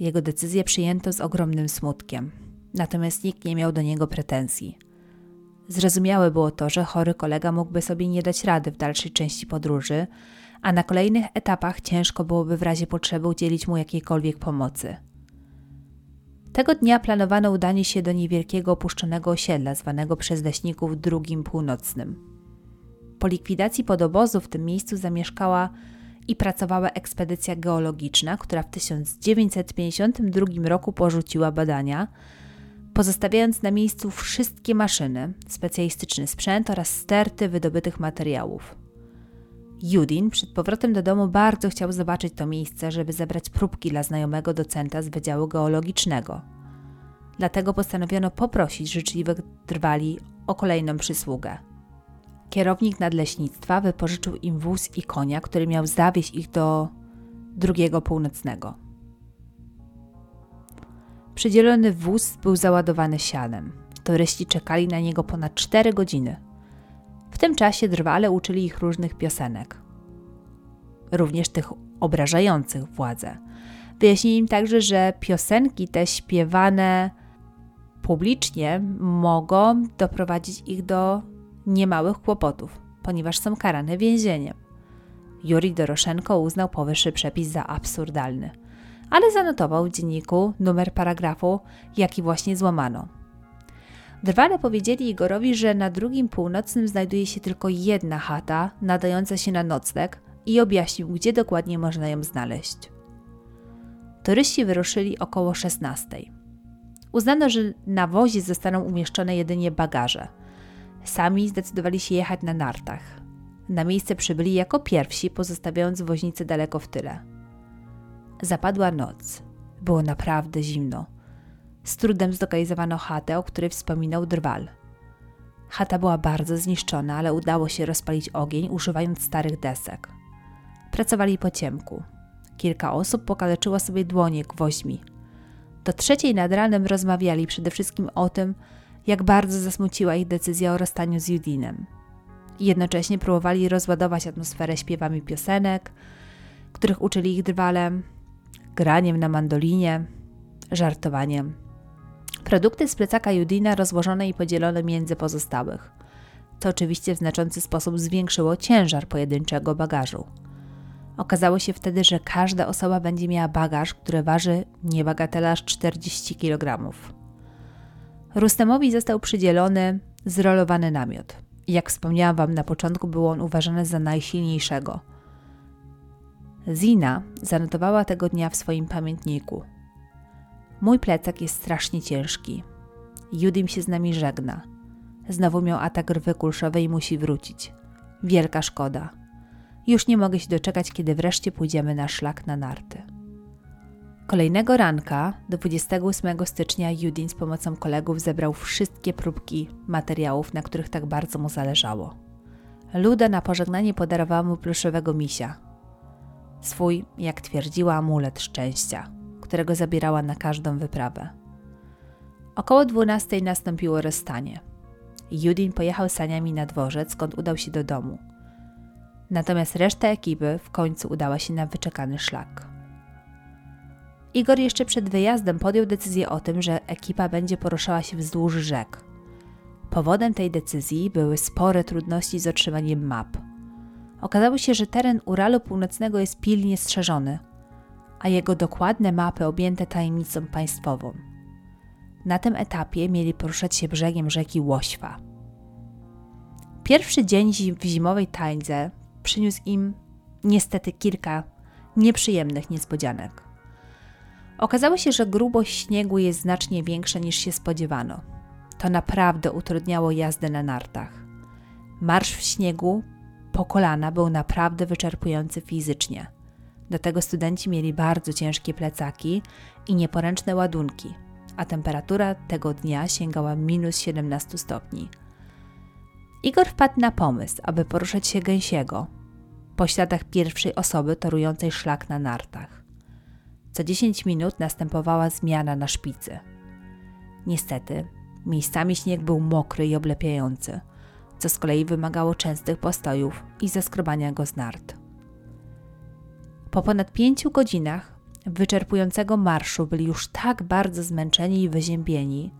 S1: Jego decyzję przyjęto z ogromnym smutkiem, natomiast nikt nie miał do niego pretensji. Zrozumiałe było to, że chory kolega mógłby sobie nie dać rady w dalszej części podróży, a na kolejnych etapach ciężko byłoby w razie potrzeby udzielić mu jakiejkolwiek pomocy. Tego dnia planowano udanie się do niewielkiego opuszczonego osiedla zwanego przez leśników drugim północnym. Po likwidacji podobozu w tym miejscu zamieszkała i pracowała ekspedycja geologiczna, która w 1952 roku porzuciła badania, pozostawiając na miejscu wszystkie maszyny, specjalistyczny sprzęt oraz sterty wydobytych materiałów. Judin przed powrotem do domu bardzo chciał zobaczyć to miejsce, żeby zebrać próbki dla znajomego docenta z Wydziału Geologicznego. Dlatego postanowiono poprosić życzliwych drwali o kolejną przysługę. Kierownik nadleśnictwa wypożyczył im wóz i konia, który miał zawieźć ich do drugiego północnego. Przydzielony wóz był załadowany sianem. Turyści czekali na niego ponad 4 godziny. W tym czasie drwale uczyli ich różnych piosenek, również tych obrażających władzę. Wyjaśnili im także, że piosenki te śpiewane publicznie mogą doprowadzić ich do niemałych kłopotów, ponieważ są karane więzieniem. Juri Doroszenko uznał powyższy przepis za absurdalny, ale zanotował w dzienniku numer paragrafu, jaki właśnie złamano. Drwale powiedzieli Igorowi, że na drugim północnym znajduje się tylko jedna chata nadająca się na nocleg i objaśnił, gdzie dokładnie można ją znaleźć. Turyści wyruszyli około 16. Uznano, że na wozie zostaną umieszczone jedynie bagaże. Sami zdecydowali się jechać na nartach. Na miejsce przybyli jako pierwsi, pozostawiając woźnicę daleko w tyle. Zapadła noc. Było naprawdę zimno. Z trudem zlokalizowano chatę, o której wspominał drwal. Chata była bardzo zniszczona, ale udało się rozpalić ogień używając starych desek. Pracowali po ciemku. Kilka osób pokaleczyło sobie dłonie gwoźdźmi. Do trzeciej nad ranem rozmawiali przede wszystkim o tym, jak bardzo zasmuciła ich decyzja o rozstaniu z Judinem. Jednocześnie próbowali rozładować atmosferę śpiewami piosenek, których uczyli ich drwale, graniem na mandolinie, żartowaniem. Produkty z plecaka Judina rozłożone i podzielone między pozostałych. To oczywiście w znaczący sposób zwiększyło ciężar pojedynczego bagażu. Okazało się wtedy, że każda osoba będzie miała bagaż, który waży niebagatela aż 40 kg. Rustemowi został przydzielony zrolowany namiot. Jak wspomniałam Wam na początku, był on uważany za najsilniejszego. Zina zanotowała tego dnia w swoim pamiętniku. Mój plecak jest strasznie ciężki. Judim się z nami żegna. Znowu miał atak rwy kulszowej i musi wrócić. Wielka szkoda. Już nie mogę się doczekać, kiedy wreszcie pójdziemy na szlak na narty. Kolejnego ranka, 28 stycznia, Judin z pomocą kolegów zebrał wszystkie próbki materiałów, na których tak bardzo mu zależało. Luda na pożegnanie podarowała mu pluszowego misia. Swój, jak twierdziła, amulet szczęścia, którego zabierała na każdą wyprawę. Około 12 nastąpiło rozstanie. Judin pojechał saniami na dworzec, skąd udał się do domu – Natomiast reszta ekipy w końcu udała się na wyczekany szlak. Igor jeszcze przed wyjazdem podjął decyzję o tym, że ekipa będzie poruszała się wzdłuż rzek. Powodem tej decyzji były spore trudności z otrzymaniem map. Okazało się, że teren Uralu Północnego jest pilnie strzeżony, a jego dokładne mapy objęte tajemnicą państwową. Na tym etapie mieli poruszać się brzegiem rzeki Łośwa. Pierwszy dzień w zimowej tańdze przyniósł im niestety kilka nieprzyjemnych niespodzianek. Okazało się, że grubość śniegu jest znacznie większa niż się spodziewano. To naprawdę utrudniało jazdę na nartach. Marsz w śniegu po kolana był naprawdę wyczerpujący fizycznie. Do tego studenci mieli bardzo ciężkie plecaki i nieporęczne ładunki, a temperatura tego dnia sięgała minus 17 stopni. Igor wpadł na pomysł, aby poruszać się gęsiego, po śladach pierwszej osoby torującej szlak na nartach. Co 10 minut następowała zmiana na szpicy. Niestety, miejscami śnieg był mokry i oblepiający, co z kolei wymagało częstych postojów i zeskrobania go z nart. Po ponad pięciu godzinach wyczerpującego marszu byli już tak bardzo zmęczeni i wyziębieni,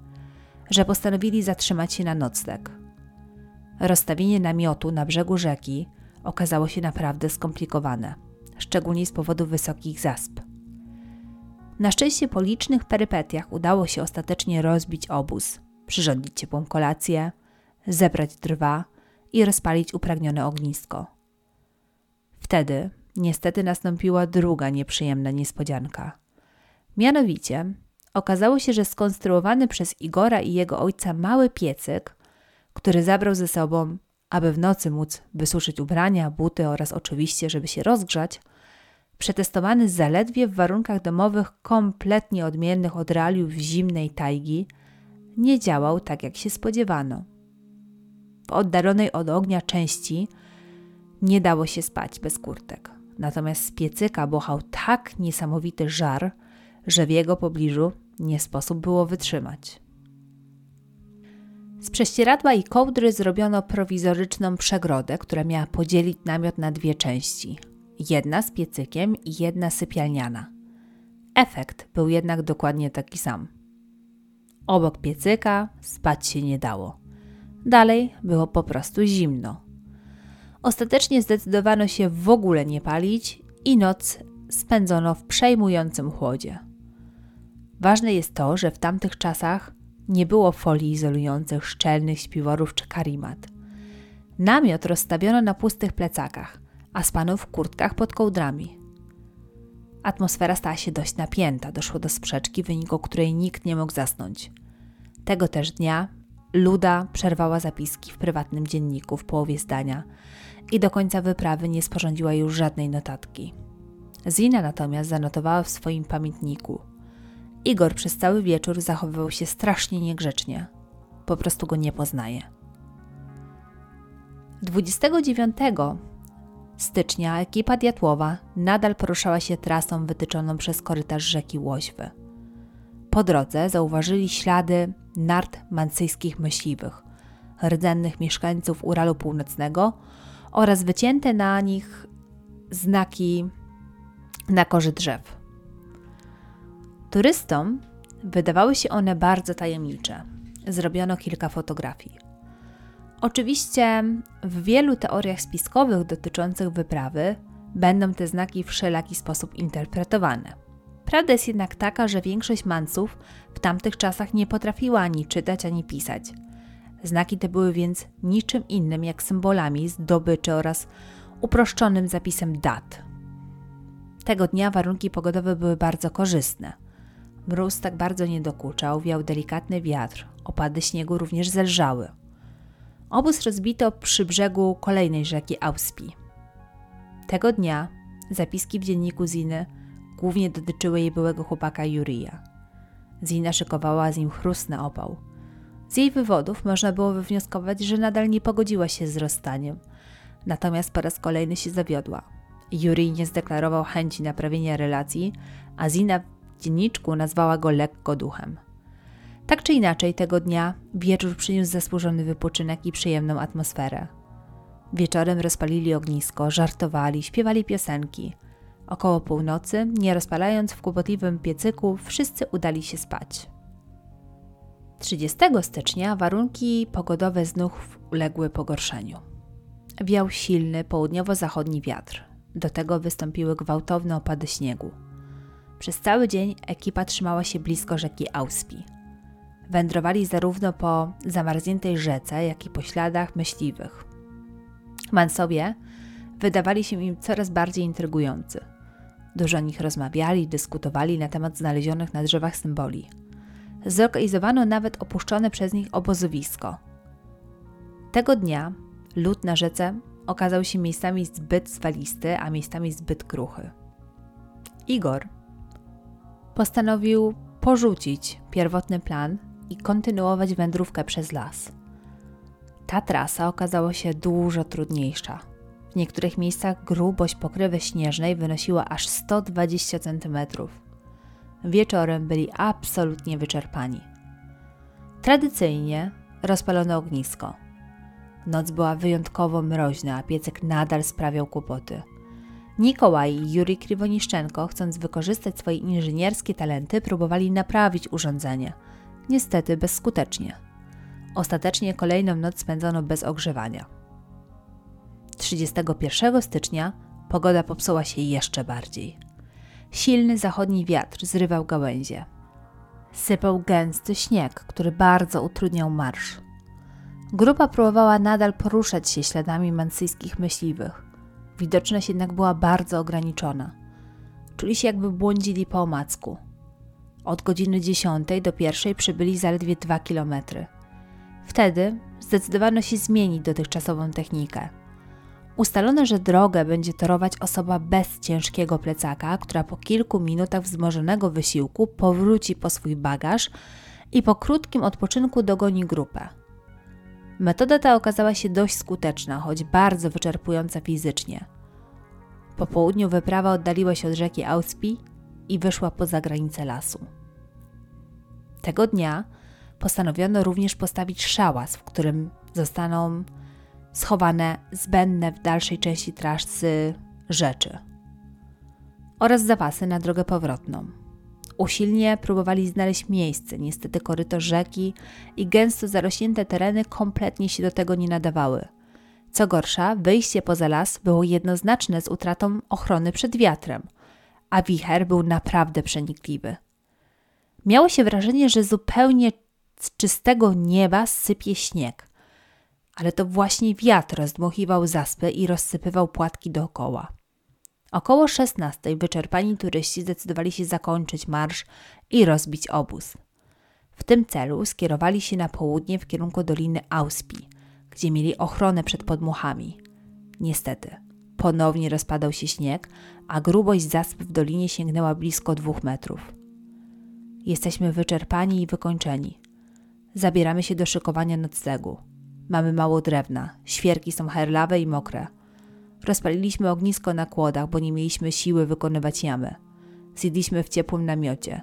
S1: że postanowili zatrzymać się na nocleg. Rozstawienie namiotu na brzegu rzeki okazało się naprawdę skomplikowane, szczególnie z powodu wysokich zasp. Na szczęście po licznych perypetiach udało się ostatecznie rozbić obóz, przyrządzić ciepłą kolację, zebrać drwa i rozpalić upragnione ognisko. Wtedy niestety nastąpiła druga nieprzyjemna niespodzianka. Mianowicie okazało się, że skonstruowany przez Igora i jego ojca mały piecyk, który zabrał ze sobą, aby w nocy móc wysuszyć ubrania, buty oraz oczywiście, żeby się rozgrzać, przetestowany zaledwie w warunkach domowych kompletnie odmiennych od realiów zimnej tajgi, nie działał tak, jak się spodziewano. W oddalonej od ognia części nie dało się spać bez kurtek. Natomiast z piecyka bochał tak niesamowity żar, że w jego pobliżu nie sposób było wytrzymać. Z prześcieradła i kołdry zrobiono prowizoryczną przegrodę, która miała podzielić namiot na dwie części. Jedna z piecykiem i jedna sypialniana. Efekt był jednak dokładnie taki sam. Obok piecyka spać się nie dało. Dalej było po prostu zimno. Ostatecznie zdecydowano się w ogóle nie palić i noc spędzono w przejmującym chłodzie. Ważne jest to, że w tamtych czasach nie było folii izolujących, szczelnych śpiworów czy karimat. Namiot rozstawiono na pustych plecakach, a spano w kurtkach pod kołdrami. Atmosfera stała się dość napięta, doszło do sprzeczki, w wyniku której nikt nie mógł zasnąć. Tego też dnia Luda przerwała zapiski w prywatnym dzienniku w połowie zdania i do końca wyprawy nie sporządziła już żadnej notatki. Zina natomiast zanotowała w swoim pamiętniku. Igor przez cały wieczór zachowywał się strasznie niegrzecznie. Po prostu go nie poznaje. 29 stycznia ekipa Diatłowa nadal poruszała się trasą wytyczoną przez korytarz rzeki Łośwy. Po drodze zauważyli ślady nart mancyjskich myśliwych, rdzennych mieszkańców Uralu Północnego oraz wycięte na nich znaki na korze drzew. Turystom wydawały się one bardzo tajemnicze. Zrobiono kilka fotografii. Oczywiście w wielu teoriach spiskowych dotyczących wyprawy będą te znaki w wszelaki sposób interpretowane. Prawda jest jednak taka, że większość manców w tamtych czasach nie potrafiła ani czytać, ani pisać. Znaki te były więc niczym innym jak symbolami zdobyczy oraz uproszczonym zapisem dat. Tego dnia warunki pogodowe były bardzo korzystne. Mróz tak bardzo nie dokuczał, wiał delikatny wiatr, opady śniegu również zelżały. Obóz rozbito przy brzegu kolejnej rzeki Auspi. Tego dnia zapiski w dzienniku Ziny głównie dotyczyły jej byłego chłopaka Jurija. Zina szykowała z nim chrust na opał. Z jej wywodów można było wywnioskować, że nadal nie pogodziła się z rozstaniem. Natomiast po raz kolejny się zawiodła. Jurij nie zdeklarował chęci naprawienia relacji, a Zina w dzienniczku nazwała go lekko duchem. Tak czy inaczej, tego dnia wieczór przyniósł zasłużony wypoczynek i przyjemną atmosferę. Wieczorem rozpalili ognisko, żartowali, śpiewali piosenki. Około północy, nie rozpalając w kłopotliwym piecyku, wszyscy udali się spać. 30 stycznia warunki pogodowe znów uległy pogorszeniu. Wiał silny południowo-zachodni wiatr. Do tego wystąpiły gwałtowne opady śniegu. Przez cały dzień ekipa trzymała się blisko rzeki Auspi. Wędrowali zarówno po zamarzniętej rzece, jak i po śladach myśliwych. Mansowie wydawali się im coraz bardziej intrygujący. Dużo o nich rozmawiali, dyskutowali na temat znalezionych na drzewach symboli. Zorganizowano nawet opuszczone przez nich obozowisko. Tego dnia lód na rzece okazał się miejscami zbyt zwalisty, a miejscami zbyt kruchy. Igor postanowił porzucić pierwotny plan i kontynuować wędrówkę przez las. Ta trasa okazała się dużo trudniejsza. W niektórych miejscach grubość pokrywy śnieżnej wynosiła aż 120 cm. Wieczorem byli absolutnie wyczerpani. Tradycyjnie rozpalono ognisko. Noc była wyjątkowo mroźna, a piecek nadal sprawiał kłopoty. Nikołaj i Juri Kriwoniszczenko, chcąc wykorzystać swoje inżynierskie talenty, próbowali naprawić urządzenie. Niestety bezskutecznie. Ostatecznie kolejną noc spędzono bez ogrzewania. 31 stycznia pogoda popsuła się jeszcze bardziej. Silny zachodni wiatr zrywał gałęzie. Sypał gęsty śnieg, który bardzo utrudniał marsz. Grupa próbowała nadal poruszać się śladami mansyjskich myśliwych. Widoczność jednak była bardzo ograniczona. Czuli się jakby błądzili po omacku. Od godziny 10 do pierwszej przybyli zaledwie 2 kilometry. Wtedy zdecydowano się zmienić dotychczasową technikę. Ustalono, że drogę będzie torować osoba bez ciężkiego plecaka, która po kilku minutach wzmożonego wysiłku powróci po swój bagaż i po krótkim odpoczynku dogoni grupę. Metoda ta okazała się dość skuteczna, choć bardzo wyczerpująca fizycznie. Po południu wyprawa oddaliła się od rzeki Auspi i wyszła poza granice lasu. Tego dnia postanowiono również postawić szałas, w którym zostaną schowane zbędne w dalszej części trasy rzeczy oraz zapasy na drogę powrotną. Usilnie próbowali znaleźć miejsce, niestety koryto rzeki i gęsto zarośnięte tereny kompletnie się do tego nie nadawały. Co gorsza, wyjście poza las było jednoznaczne z utratą ochrony przed wiatrem, a wicher był naprawdę przenikliwy. Miało się wrażenie, że zupełnie z czystego nieba sypie śnieg, ale to właśnie wiatr rozdmuchiwał zaspy i rozsypywał płatki dookoła. Około 16 wyczerpani turyści zdecydowali się zakończyć marsz i rozbić obóz. W tym celu skierowali się na południe w kierunku Doliny Auspi, gdzie mieli ochronę przed podmuchami. Niestety, ponownie rozpadał się śnieg, a grubość zasp w dolinie sięgnęła blisko dwóch metrów. Jesteśmy wyczerpani i wykończeni. Zabieramy się do szykowania noclegu. Mamy mało drewna, świerki są herlawe i mokre. Rozpaliliśmy ognisko na kłodach, bo nie mieliśmy siły wykonywać jamy. Zjedliśmy w ciepłym namiocie.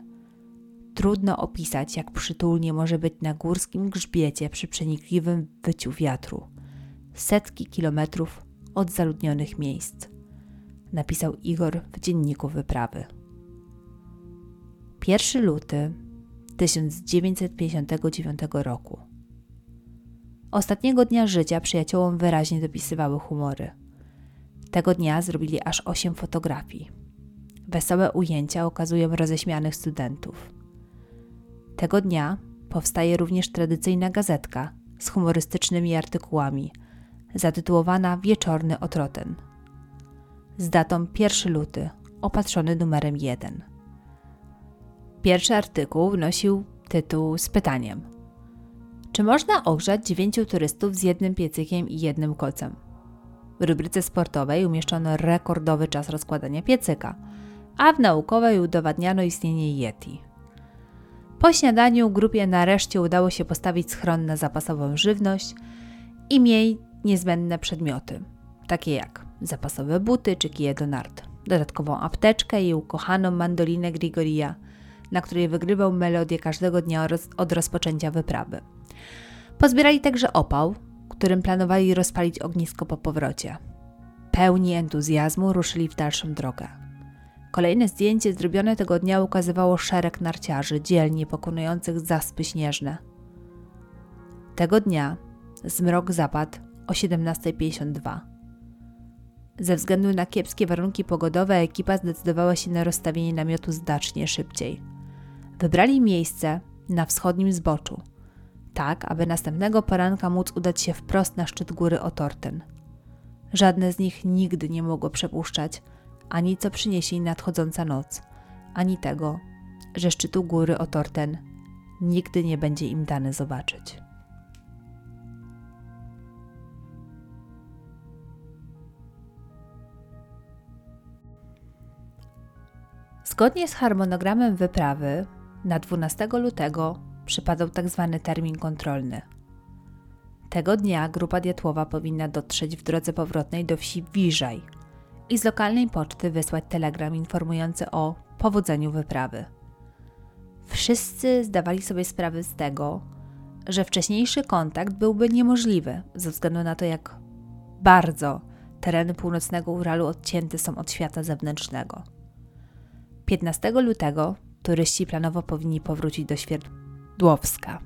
S1: Trudno opisać, jak przytulnie może być na górskim grzbiecie przy przenikliwym wyciu wiatru. Setki kilometrów od zaludnionych miejsc. Napisał Igor w dzienniku wyprawy. 1 luty 1959 roku. Ostatniego dnia życia przyjaciołom wyraźnie dopisywały humory. Tego dnia zrobili aż 8 fotografii. Wesołe ujęcia okazują roześmianych studentów. Tego dnia powstaje również tradycyjna gazetka z humorystycznymi artykułami, zatytułowana Wieczorny Otroten. Z datą 1 luty, opatrzony numerem 1. Pierwszy artykuł wnosił tytuł z pytaniem: Czy można ogrzać dziewięciu turystów z jednym piecykiem i jednym kocem? W rubryce sportowej umieszczono rekordowy czas rozkładania piecyka, a w naukowej udowadniano istnienie Yeti. Po śniadaniu grupie nareszcie udało się postawić schron na zapasową żywność i miej niezbędne przedmioty, takie jak zapasowe buty czy kije do nart, dodatkową apteczkę i ukochaną mandolinę Grigoria, na której wygrywał melodię każdego dnia od rozpoczęcia wyprawy. Pozbierali także opał, którym planowali rozpalić ognisko po powrocie. Pełni entuzjazmu ruszyli w dalszą drogę. Kolejne zdjęcie zrobione tego dnia ukazywało szereg narciarzy dzielnie pokonujących zaspy śnieżne. Tego dnia zmrok zapadł o 17.52. Ze względu na kiepskie warunki pogodowe ekipa zdecydowała się na rozstawienie namiotu znacznie szybciej. Wybrali miejsce na wschodnim zboczu, tak aby następnego poranka móc udać się wprost na szczyt góry Otorten. Żadne z nich nigdy nie mogło przepuszczać ani co przyniesie nadchodząca noc, ani tego, że szczytu góry Otorten nigdy nie będzie im dane zobaczyć. Zgodnie z harmonogramem wyprawy, na 12 lutego przypadał tzw. Tak termin kontrolny. Tego dnia grupa Diatłowa powinna dotrzeć w drodze powrotnej do wsi Wiżaj i z lokalnej poczty wysłać telegram informujący o powodzeniu wyprawy. Wszyscy zdawali sobie sprawę z tego, że wcześniejszy kontakt byłby niemożliwy ze względu na to, jak bardzo tereny północnego Uralu odcięte są od świata zewnętrznego. 15 lutego turyści planowo powinni powrócić do Świerdłowska.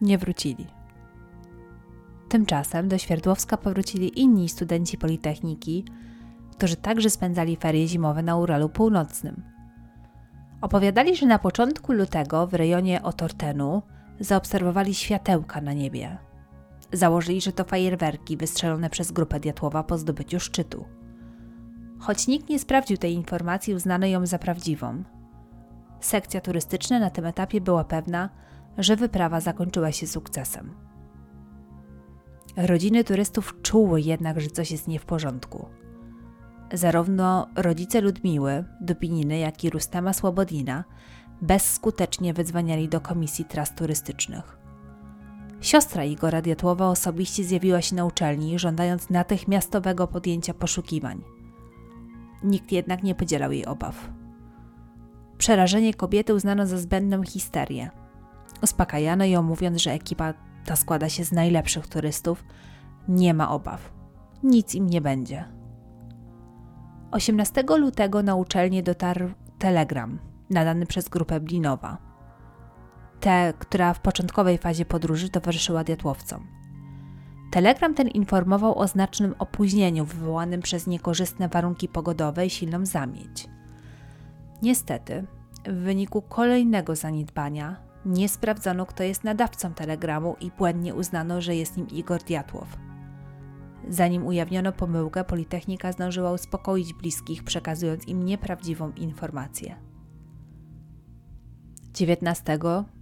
S1: Nie wrócili. Tymczasem do Świerdłowska powrócili inni studenci Politechniki, którzy także spędzali ferie zimowe na Uralu Północnym. Opowiadali, że na początku lutego w rejonie Otortenu zaobserwowali światełka na niebie. Założyli, że to fajerwerki wystrzelone przez grupę Diatłowa po zdobyciu szczytu. Choć nikt nie sprawdził tej informacji, uznano ją za prawdziwą. Sekcja turystyczna na tym etapie była pewna, że wyprawa zakończyła się sukcesem. Rodziny turystów czuły jednak, że coś jest nie w porządku. Zarówno rodzice Ludmiły, Dupininy, jak i Rustema Słobodina bezskutecznie wydzwaniali do komisji tras turystycznych. Siostra Igora Diatłowa osobiście zjawiła się na uczelni, żądając natychmiastowego podjęcia poszukiwań. Nikt jednak nie podzielał jej obaw. Przerażenie kobiety uznano za zbędną histerię. Uspokajano ją, mówiąc, że ekipa ta składa się z najlepszych turystów, nie ma obaw. Nic im nie będzie. 18 lutego na uczelnię dotarł telegram nadany przez grupę Blinowa. Tę, która w początkowej fazie podróży towarzyszyła diatłowcom. Telegram ten informował o znacznym opóźnieniu wywołanym przez niekorzystne warunki pogodowe i silną zamieć. Niestety, w wyniku kolejnego zaniedbania nie sprawdzono, kto jest nadawcą telegramu i błędnie uznano, że jest nim Igor Diatłow. Zanim ujawniono pomyłkę, Politechnika zdążyła uspokoić bliskich, przekazując im nieprawdziwą informację. 19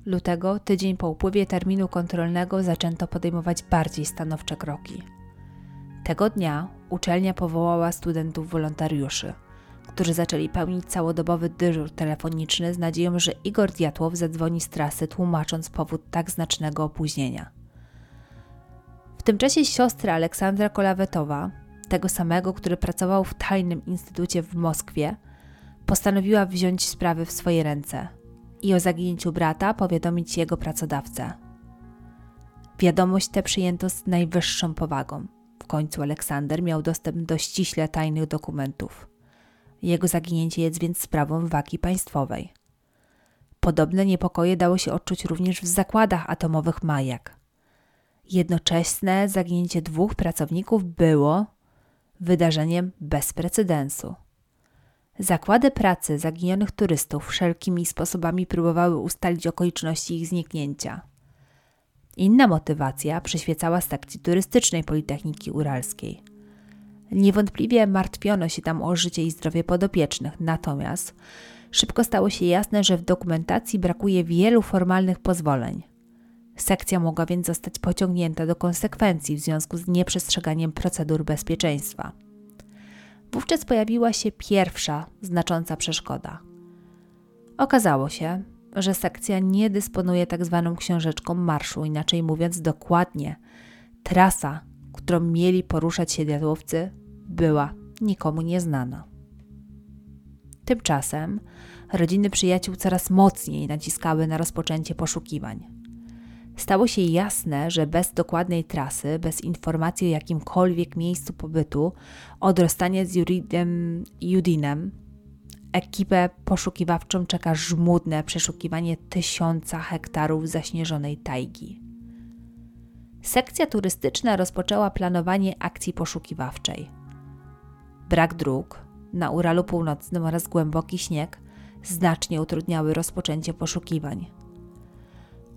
S1: lutego, tydzień po upływie terminu kontrolnego, zaczęto podejmować bardziej stanowcze kroki. Tego dnia uczelnia powołała studentów wolontariuszy, którzy zaczęli pełnić całodobowy dyżur telefoniczny z nadzieją, że Igor Diatłow zadzwoni z trasy, tłumacząc powód tak znacznego opóźnienia. W tym czasie siostra Aleksandra Kolawetowa, tego samego, który pracował w tajnym instytucie w Moskwie, postanowiła wziąć sprawy w swoje ręce – i o zaginięciu brata powiadomić jego pracodawcę. Wiadomość tę przyjęto z najwyższą powagą. W końcu Aleksander miał dostęp do ściśle tajnych dokumentów. Jego zaginięcie jest więc sprawą wagi państwowej. Podobne niepokoje dało się odczuć również w zakładach atomowych Majak. Jednoczesne zaginięcie dwóch pracowników było wydarzeniem bez precedensu. Zakłady pracy zaginionych turystów wszelkimi sposobami próbowały ustalić okoliczności ich zniknięcia. Inna motywacja przyświecała sekcji turystycznej Politechniki Uralskiej. Niewątpliwie martwiono się tam o życie i zdrowie podopiecznych, natomiast szybko stało się jasne, że w dokumentacji brakuje wielu formalnych pozwoleń. Sekcja mogła więc zostać pociągnięta do konsekwencji w związku z nieprzestrzeganiem procedur bezpieczeństwa. Wówczas pojawiła się pierwsza znacząca przeszkoda. Okazało się, że sekcja nie dysponuje tak zwaną książeczką marszu, inaczej mówiąc dokładnie, trasa, którą mieli poruszać się diadłowcy, była nikomu nieznana. Tymczasem rodziny przyjaciół coraz mocniej naciskały na rozpoczęcie poszukiwań. Stało się jasne, że bez dokładnej trasy, bez informacji o jakimkolwiek miejscu pobytu, od rozstania z Juridem, Judinem, ekipę poszukiwawczą czeka żmudne przeszukiwanie tysiąca hektarów zaśnieżonej tajgi. Sekcja turystyczna rozpoczęła planowanie akcji poszukiwawczej. Brak dróg na Uralu Północnym oraz głęboki śnieg znacznie utrudniały rozpoczęcie poszukiwań.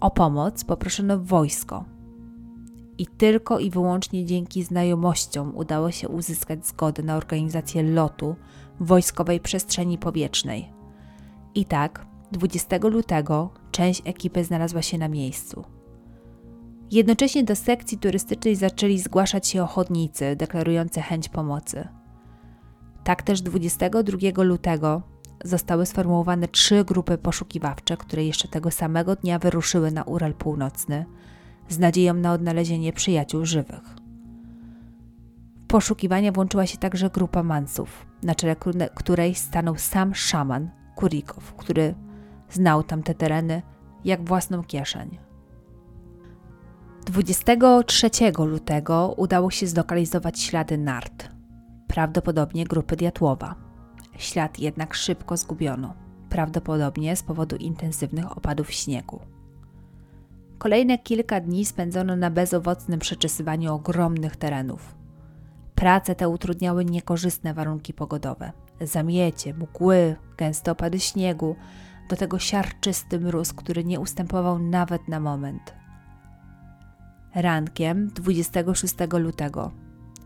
S1: O pomoc poproszono wojsko. i tylko i wyłącznie dzięki znajomościom udało się uzyskać zgodę na organizację lotu wojskowej przestrzeni powietrznej. I tak 20 lutego część ekipy znalazła się na miejscu. Jednocześnie do sekcji turystycznej zaczęli zgłaszać się ochotnicy deklarujący chęć pomocy. Tak też 22 lutego zostały sformułowane trzy grupy poszukiwawcze, które jeszcze tego samego dnia wyruszyły na Ural Północny z nadzieją na odnalezienie przyjaciół żywych. W poszukiwania włączyła się także grupa mansów, na czele której stanął sam szaman Kurikow, który znał tamte tereny jak własną kieszeń. 23 lutego udało się zlokalizować ślady nart, prawdopodobnie grupy Diatłowa. Ślad jednak szybko zgubiono, prawdopodobnie z powodu intensywnych opadów śniegu. Kolejne kilka dni spędzono na bezowocnym przeczesywaniu ogromnych terenów. Prace te utrudniały niekorzystne warunki pogodowe. Zamiecie, mgły, gęste opady śniegu, do tego siarczysty mróz, który nie ustępował nawet na moment. Rankiem 26 lutego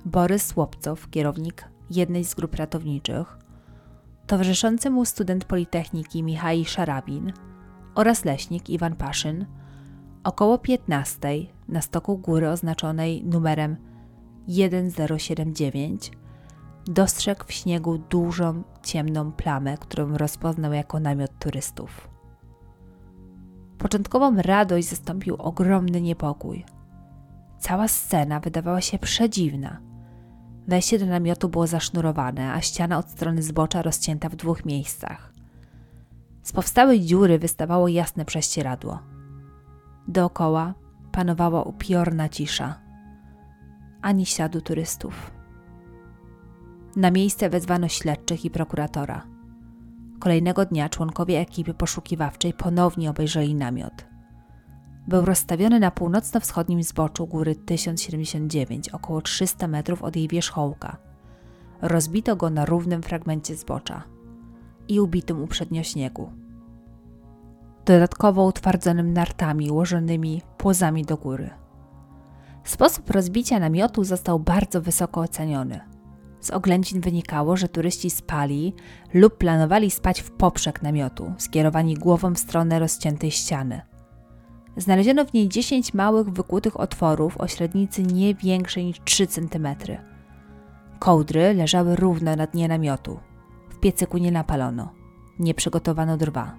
S1: Borys Łopcow, kierownik jednej z grup ratowniczych, towarzyszący mu student Politechniki Michał Szarabin oraz leśnik Iwan Paszyn, około 15 na stoku góry oznaczonej numerem 1079 dostrzegł w śniegu dużą, ciemną plamę, którą rozpoznał jako namiot turystów. Początkową radość zastąpił ogromny niepokój. Cała scena wydawała się przedziwna. Wejście do namiotu było zasznurowane, a ściana od strony zbocza rozcięta w dwóch miejscach. Z powstałej dziury wystawało jasne prześcieradło. Dookoła panowała upiorna cisza. Ani śladu turystów. Na miejsce wezwano śledczych i prokuratora. Kolejnego dnia członkowie ekipy poszukiwawczej ponownie obejrzeli namiot. Był rozstawiony na północno-wschodnim zboczu góry 1079, około 300 metrów od jej wierzchołka. Rozbito go na równym fragmencie zbocza i ubitym uprzednio śniegu. Dodatkowo utwardzonym nartami ułożonymi płozami do góry. Sposób rozbicia namiotu został bardzo wysoko oceniony – z oględzin wynikało, że turyści spali lub planowali spać w poprzek namiotu, skierowani głową w stronę rozciętej ściany. Znaleziono w niej 10 małych, wykłutych otworów o średnicy nie większej niż 3 cm. Kołdry leżały równo na dnie namiotu. W piecyku nie napalono. Nie przygotowano drwa.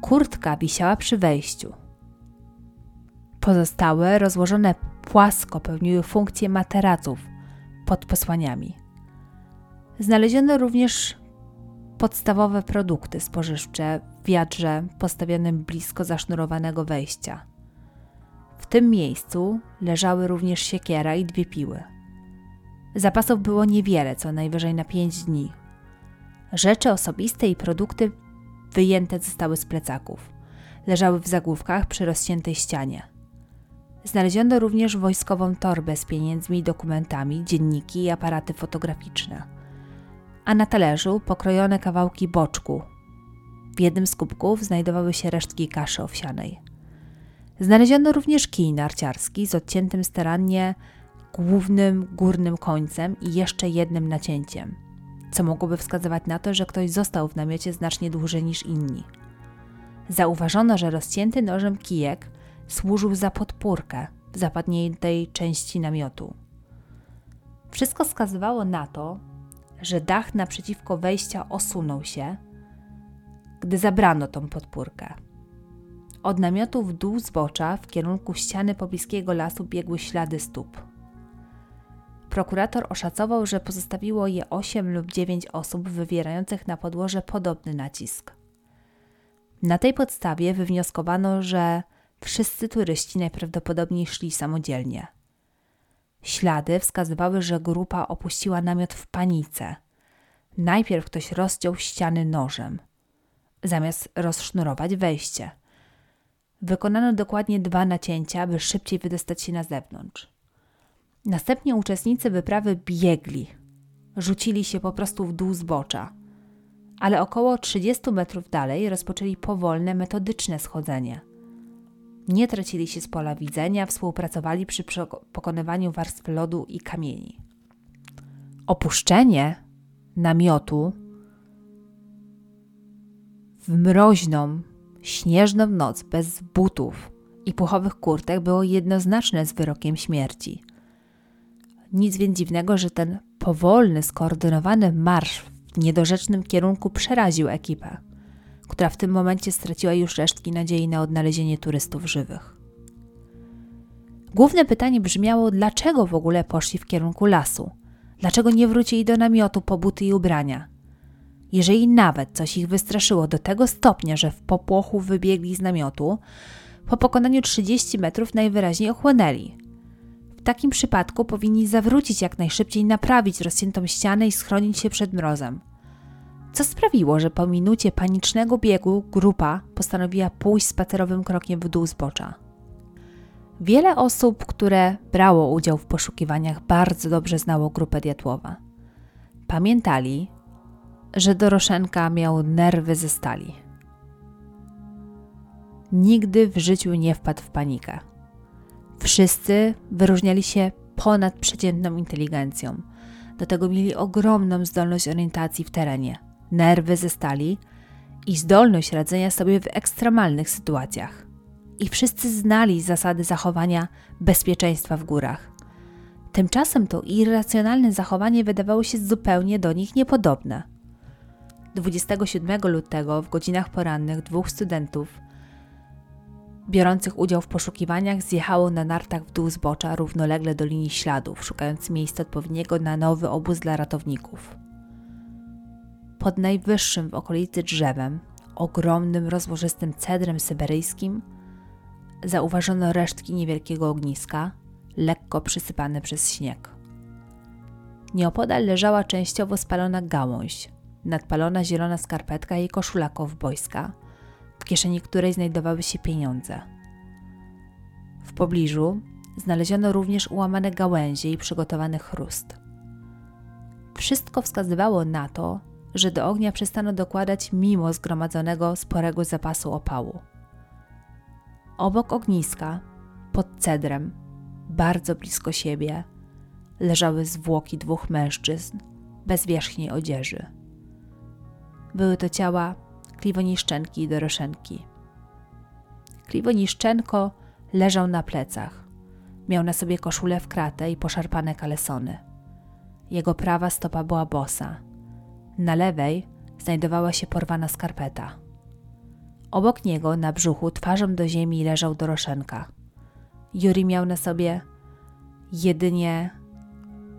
S1: Kurtka wisiała przy wejściu. Pozostałe, rozłożone płasko, pełniły funkcję materaców, pod posłaniami. Znaleziono również podstawowe produkty spożywcze w wiadrze postawionym blisko zasznurowanego wejścia. W tym miejscu leżały również siekiera i dwie piły. Zapasów było niewiele, co najwyżej na pięć dni. Rzeczy osobiste i produkty wyjęte zostały z plecaków. Leżały w zagłówkach przy rozciętej ścianie. Znaleziono również wojskową torbę z pieniędzmi i dokumentami, dzienniki i aparaty fotograficzne. A na talerzu pokrojone kawałki boczku. W jednym z kubków znajdowały się resztki kaszy owsianej. Znaleziono również kij narciarski z odciętym starannie głównym górnym końcem i jeszcze jednym nacięciem, co mogłoby wskazywać na to, że ktoś został w namiocie znacznie dłużej niż inni. Zauważono, że rozcięty nożem kijek służył za podpórkę w zapadniętej części namiotu. Wszystko wskazywało na to, że dach naprzeciwko wejścia osunął się, gdy zabrano tą podpórkę. Od namiotu w dół zbocza w kierunku ściany pobliskiego lasu biegły ślady stóp. Prokurator oszacował, że pozostawiło je 8 lub 9 osób wywierających na podłoże podobny nacisk. Na tej podstawie wywnioskowano, że Wszyscy turyści najprawdopodobniej szli samodzielnie. Ślady wskazywały, że grupa opuściła namiot w panice. Najpierw ktoś rozciął ściany nożem, zamiast rozsznurować wejście. Wykonano dokładnie dwa nacięcia, by szybciej wydostać się na zewnątrz. Następnie uczestnicy wyprawy biegli, rzucili się po prostu w dół zbocza, ale około 30 metrów dalej rozpoczęli powolne, metodyczne schodzenie – Nie tracili się z pola widzenia, współpracowali przy pokonywaniu warstw lodu i kamieni. Opuszczenie namiotu w mroźną, śnieżną noc bez butów i puchowych kurtek było jednoznaczne z wyrokiem śmierci. Nic więc dziwnego, że ten powolny, skoordynowany marsz w niedorzecznym kierunku przeraził ekipę, która w tym momencie straciła już resztki nadziei na odnalezienie turystów żywych. Główne pytanie brzmiało, dlaczego w ogóle poszli w kierunku lasu? Dlaczego nie wrócili do namiotu po buty i ubrania? Jeżeli nawet coś ich wystraszyło do tego stopnia, że w popłochu wybiegli z namiotu, po pokonaniu 30 metrów najwyraźniej ochłonęli. W takim przypadku powinni zawrócić jak najszybciej, naprawić rozciętą ścianę i schronić się przed mrozem. Co sprawiło, że po minucie panicznego biegu grupa postanowiła pójść spacerowym krokiem w dół zbocza. Wiele osób, które brało udział w poszukiwaniach, bardzo dobrze znało grupę Diatłowa. Pamiętali, że Doroszenka miał nerwy ze stali. Nigdy w życiu nie wpadł w panikę. Wszyscy wyróżniali się ponadprzeciętną inteligencją. Do tego mieli ogromną zdolność orientacji w terenie, nerwy ze stali i zdolność radzenia sobie w ekstremalnych sytuacjach. I wszyscy znali zasady zachowania bezpieczeństwa w górach. Tymczasem to irracjonalne zachowanie wydawało się zupełnie do nich niepodobne. 27 lutego w godzinach porannych dwóch studentów biorących udział w poszukiwaniach zjechało na nartach w dół zbocza równolegle do linii śladów, szukając miejsca odpowiedniego na nowy obóz dla ratowników. Pod najwyższym w okolicy drzewem, ogromnym rozłożystym cedrem syberyjskim, zauważono resztki niewielkiego ogniska, lekko przysypane przez śnieg. Nieopodal leżała częściowo spalona gałąź, nadpalona zielona skarpetka i koszula kowbojska, w kieszeni której znajdowały się pieniądze. W pobliżu znaleziono również ułamane gałęzie i przygotowany chrust. Wszystko wskazywało na to, że do ognia przestano dokładać mimo zgromadzonego sporego zapasu opału. Obok ogniska, pod cedrem, bardzo blisko siebie, leżały zwłoki dwóch mężczyzn bez wierzchniej odzieży. Były to ciała Kliwoniszczenki i Doroszenki. Kliwoniszczenko leżał na plecach. Miał na sobie koszulę w kratę i poszarpane kalesony. Jego prawa stopa była bosa. Na lewej znajdowała się porwana skarpeta. Obok niego, na brzuchu, twarzą do ziemi leżał Doroszenka. Juri miał na sobie jedynie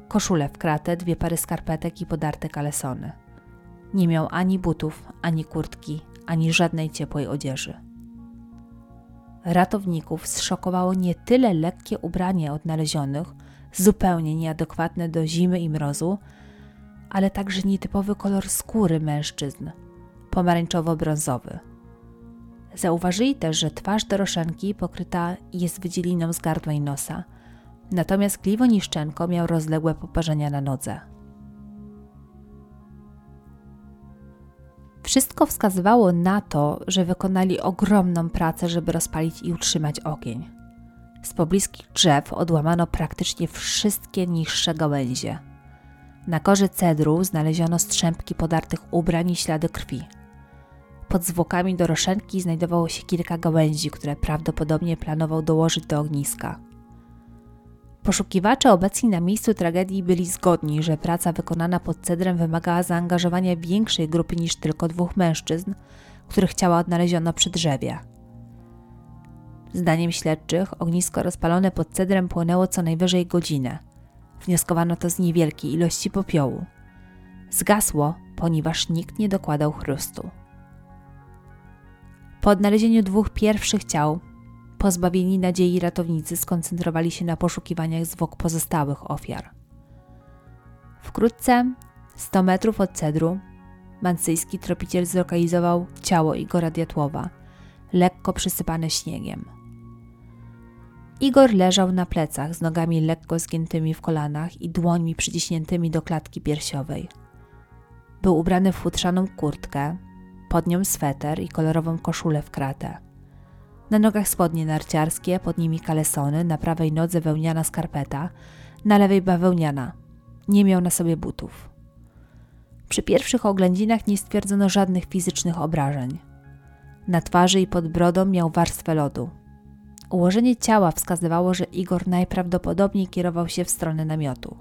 S1: koszulę w kratę, dwie pary skarpetek i podarte kalesony. Nie miał ani butów, ani kurtki, ani żadnej ciepłej odzieży. Ratowników zszokowało nie tyle lekkie ubranie odnalezionych, zupełnie nieadekwatne do zimy i mrozu, ale także nietypowy kolor skóry mężczyzn pomarańczowo-brązowy. Zauważyli też, że twarz Doroszenki pokryta jest wydzieliną z gardła i nosa, natomiast Kliwo Niszczenko miał rozległe poparzenia na nodze. Wszystko wskazywało na to, że wykonali ogromną pracę, żeby rozpalić i utrzymać ogień. Z pobliskich drzew odłamano praktycznie wszystkie niższe gałęzie. Na korze cedru znaleziono strzępki podartych ubrań i ślady krwi. Pod zwłokami doroszenki znajdowało się kilka gałęzi, które prawdopodobnie planował dołożyć do ogniska. Poszukiwacze obecni na miejscu tragedii byli zgodni, że praca wykonana pod cedrem wymagała zaangażowania większej grupy niż tylko dwóch mężczyzn, których ciała odnaleziono przy drzewie. Zdaniem śledczych, ognisko rozpalone pod cedrem płonęło co najwyżej godzinę. Wnioskowano to z niewielkiej ilości popiołu. Zgasło, ponieważ nikt nie dokładał chrustu. Po odnalezieniu dwóch pierwszych ciał Pozbawieni nadziei ratownicy skoncentrowali się na poszukiwaniach zwłok pozostałych ofiar. Wkrótce, 100 metrów od cedru, mancyjski tropiciel zlokalizował ciało Igora Diatłowa, lekko przysypane śniegiem. Igor leżał na plecach z nogami lekko zgiętymi w kolanach i dłońmi przyciśniętymi do klatki piersiowej. Był ubrany w futrzaną kurtkę, pod nią sweter i kolorową koszulę w kratę. Na nogach spodnie narciarskie, pod nimi kalesony, na prawej nodze wełniana skarpeta, na lewej bawełniana. Nie miał na sobie butów. Przy pierwszych oględzinach nie stwierdzono żadnych fizycznych obrażeń. Na twarzy i pod brodą miał warstwę lodu. Ułożenie ciała wskazywało, że Igor najprawdopodobniej kierował się w stronę namiotu.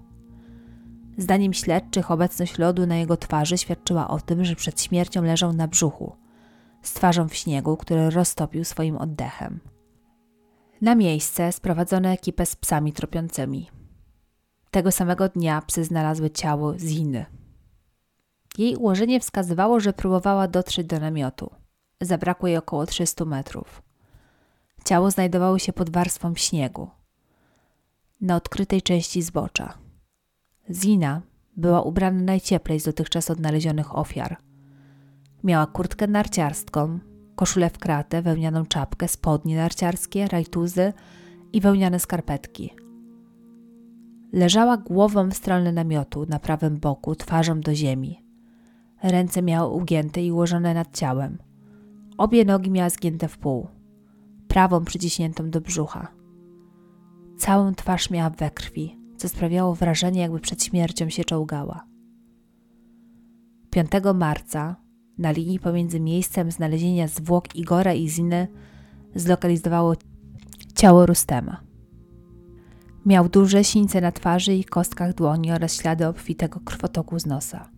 S1: Zdaniem śledczych obecność lodu na jego twarzy świadczyła o tym, że przed śmiercią leżał na brzuchu, z twarzą w śniegu, który roztopił swoim oddechem. Na miejsce sprowadzono ekipę z psami tropiącymi. Tego samego dnia psy znalazły ciało Ziny. Jej ułożenie wskazywało, że próbowała dotrzeć do namiotu. Zabrakło jej około 300 metrów. Ciało znajdowało się pod warstwą śniegu, na odkrytej części zbocza. Zina była ubrana najcieplej z dotychczas odnalezionych ofiar. Miała kurtkę narciarską, koszulę w kratę, wełnianą czapkę, spodnie narciarskie, rajtuzy i wełniane skarpetki. Leżała głową w stronę namiotu, na prawym boku, twarzą do ziemi. Ręce miała ugięte i ułożone nad ciałem. Obie nogi miała zgięte w pół, prawą przyciśniętą do brzucha. Całą twarz miała we krwi, co sprawiało wrażenie, jakby przed śmiercią się czołgała. 5 marca na linii pomiędzy miejscem znalezienia zwłok Igora i Ziny zlokalizowało ciało Rustema. Miał duże sińce na twarzy i kostkach dłoni oraz ślady obfitego krwotoku z nosa.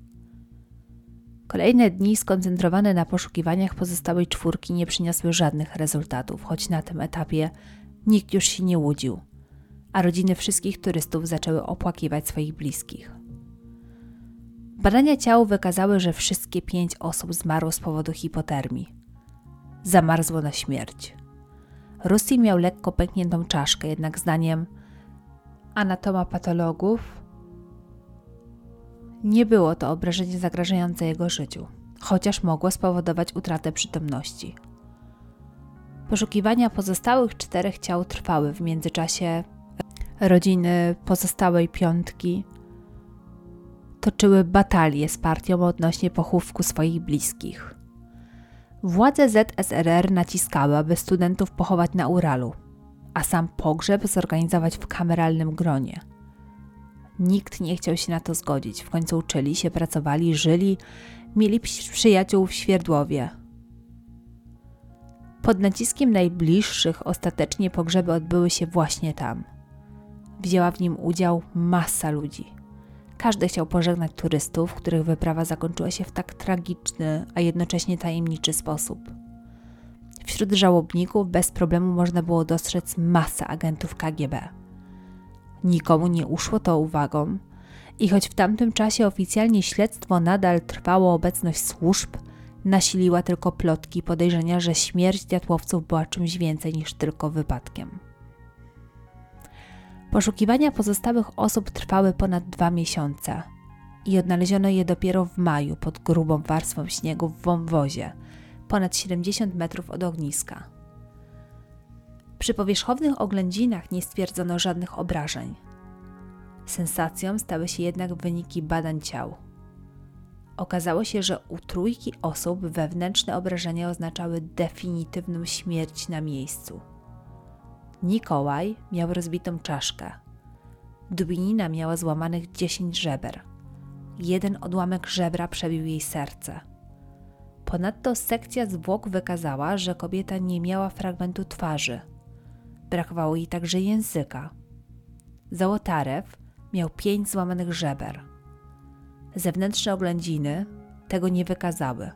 S1: Kolejne dni skoncentrowane na poszukiwaniach pozostałej czwórki nie przyniosły żadnych rezultatów, choć na tym etapie nikt już się nie łudził, a rodziny wszystkich turystów zaczęły opłakiwać swoich bliskich. Badania ciał wykazały, że wszystkie pięć osób zmarło z powodu hipotermii. Zamarzło na śmierć. Rusty miał lekko pękniętą czaszkę, jednak zdaniem anatoma patologów nie było to obrażenie zagrażające jego życiu, chociaż mogło spowodować utratę przytomności. Poszukiwania pozostałych czterech ciał trwały w międzyczasie. Rodziny pozostałej piątki toczyły batalie z partią odnośnie pochówku swoich bliskich. Władze ZSRR naciskały, aby studentów pochować na Uralu, a sam pogrzeb zorganizować w kameralnym gronie – Nikt nie chciał się na to zgodzić. W końcu uczyli się, pracowali, żyli, mieli przyjaciół w Świerdłowie. Pod naciskiem najbliższych ostatecznie pogrzeby odbyły się właśnie tam. Wzięła w nim udział masa ludzi. Każdy chciał pożegnać turystów, których wyprawa zakończyła się w tak tragiczny, a jednocześnie tajemniczy sposób. Wśród żałobników bez problemu można było dostrzec masę agentów KGB. Nikomu nie uszło to uwagą. I choć w tamtym czasie oficjalnie śledztwo nadal trwało, obecność służb nasiliła tylko plotki podejrzenia, że śmierć diatłowców była czymś więcej niż tylko wypadkiem. Poszukiwania pozostałych osób trwały ponad dwa miesiące i odnaleziono je dopiero w maju pod grubą warstwą śniegu w wąwozie, ponad 70 metrów od ogniska. Przy powierzchownych oględzinach nie stwierdzono żadnych obrażeń. Sensacją stały się jednak wyniki badań ciał. Okazało się, że u trójki osób wewnętrzne obrażenia oznaczały definitywną śmierć na miejscu. Nikołaj miał rozbitą czaszkę. Dubinina miała złamanych 10 żeber. Jeden odłamek żebra przebił jej serce. Ponadto sekcja zwłok wykazała, że kobieta nie miała fragmentu twarzy – brakowało jej także języka. Załotarew miał pięć złamanych żeber. Zewnętrzne oględziny tego nie wykazały.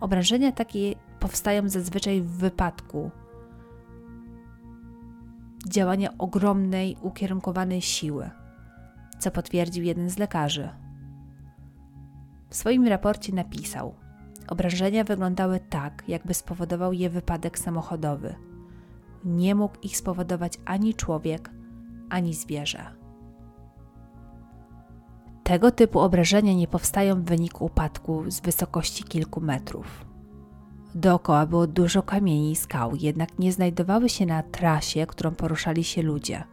S1: Obrażenia takie powstają zazwyczaj w wypadku działania ogromnej, ukierunkowanej siły, co potwierdził jeden z lekarzy. W swoim raporcie napisał: Obrażenia wyglądały tak, jakby spowodował je wypadek samochodowy nie mógł ich spowodować ani człowiek, ani zwierzę. Tego typu obrażenia nie powstają w wyniku upadku z wysokości kilku metrów. Dookoła było dużo kamieni i skał, jednak nie znajdowały się na trasie, którą poruszali się ludzie.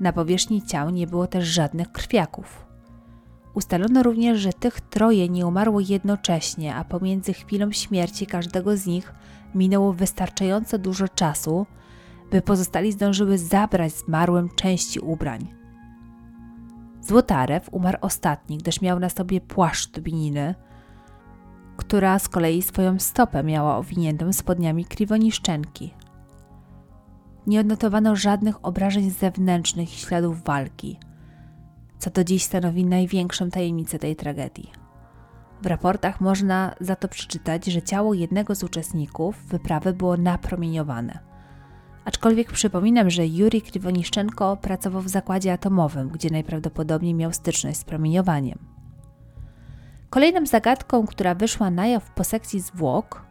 S1: Na powierzchni ciał nie było też żadnych krwiaków. Ustalono również, że tych troje nie umarło jednocześnie, a pomiędzy chwilą śmierci każdego z nich minęło wystarczająco dużo czasu, by pozostali zdążyły zabrać zmarłym części ubrań. Złotarew umarł ostatni, gdyż miał na sobie płaszcz tubininy, która z kolei swoją stopę miała owiniętą spodniami kriwoniszczenki. Nie odnotowano żadnych obrażeń zewnętrznych i śladów walki, co do dziś stanowi największą tajemnicę tej tragedii. W raportach można za to przeczytać, że ciało jednego z uczestników wyprawy było napromieniowane. Aczkolwiek przypominam, że Juri Kriwoniszczenko pracował w zakładzie atomowym, gdzie najprawdopodobniej miał styczność z promieniowaniem. Kolejną zagadką, która wyszła na jaw po sekcji zwłok,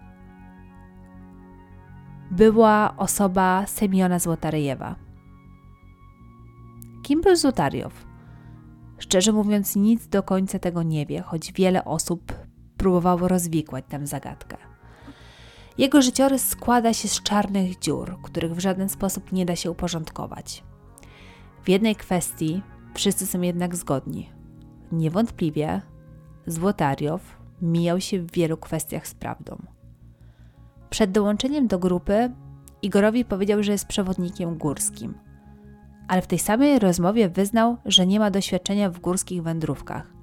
S1: była osoba Semiona Złotaryjewa. Kim był Złotariow? Szczerze mówiąc, nic do końca tego nie wie, choć wiele osób próbowało rozwikłać tę zagadkę. Jego życiorys składa się z czarnych dziur, których w żaden sposób nie da się uporządkować. W jednej kwestii wszyscy są jednak zgodni. Niewątpliwie Złotariow mijał się w wielu kwestiach z prawdą. Przed dołączeniem do grupy Igorowi powiedział, że jest przewodnikiem górskim – ale w tej samej rozmowie wyznał, że nie ma doświadczenia w górskich wędrówkach,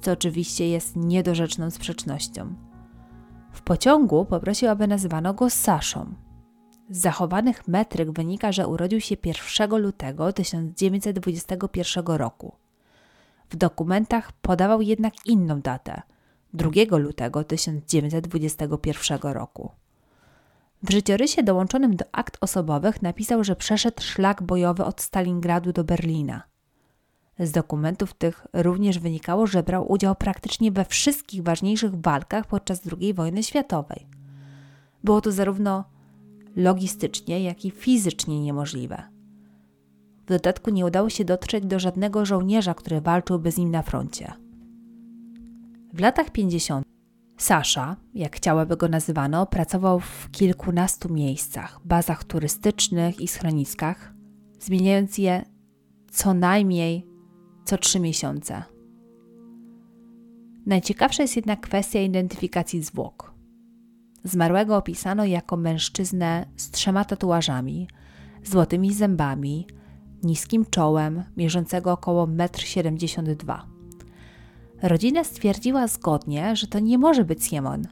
S1: co oczywiście jest niedorzeczną sprzecznością. W pociągu poprosił, aby nazywano go Saszą. Z zachowanych metryk wynika, że urodził się 1 lutego 1921 roku. W dokumentach podawał jednak inną datę 2 lutego 1921 roku. W życiorysie dołączonym do akt osobowych napisał, że przeszedł szlak bojowy od Stalingradu do Berlina. Z dokumentów tych również wynikało, że brał udział praktycznie we wszystkich ważniejszych walkach podczas II wojny światowej. Było to zarówno logistycznie, jak i fizycznie niemożliwe. W dodatku nie udało się dotrzeć do żadnego żołnierza, który walczyłby z nim na froncie. W latach 50. Sasza, jak chciałaby go nazywano, pracował w kilkunastu miejscach, bazach turystycznych i schroniskach, zmieniając je co najmniej co trzy miesiące. Najciekawsza jest jednak kwestia identyfikacji zwłok. Zmarłego opisano jako mężczyznę z trzema tatuażami, złotymi zębami, niskim czołem, mierzącego około 1,72 m. Rodzina stwierdziła zgodnie, że to nie może być Simon.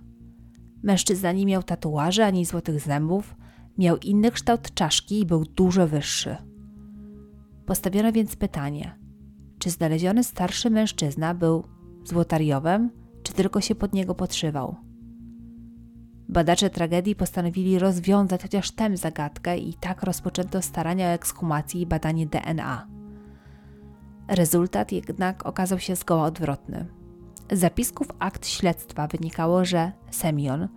S1: Mężczyzna nie miał tatuaży ani złotych zębów, miał inny kształt czaszki i był dużo wyższy. Postawiono więc pytanie, czy znaleziony starszy mężczyzna był złotariowem, czy tylko się pod niego podszywał. Badacze tragedii postanowili rozwiązać chociaż tę zagadkę i tak rozpoczęto starania o ekshumację i badanie DNA. Rezultat jednak okazał się zgoła odwrotny. Z zapisków akt śledztwa wynikało, że Semion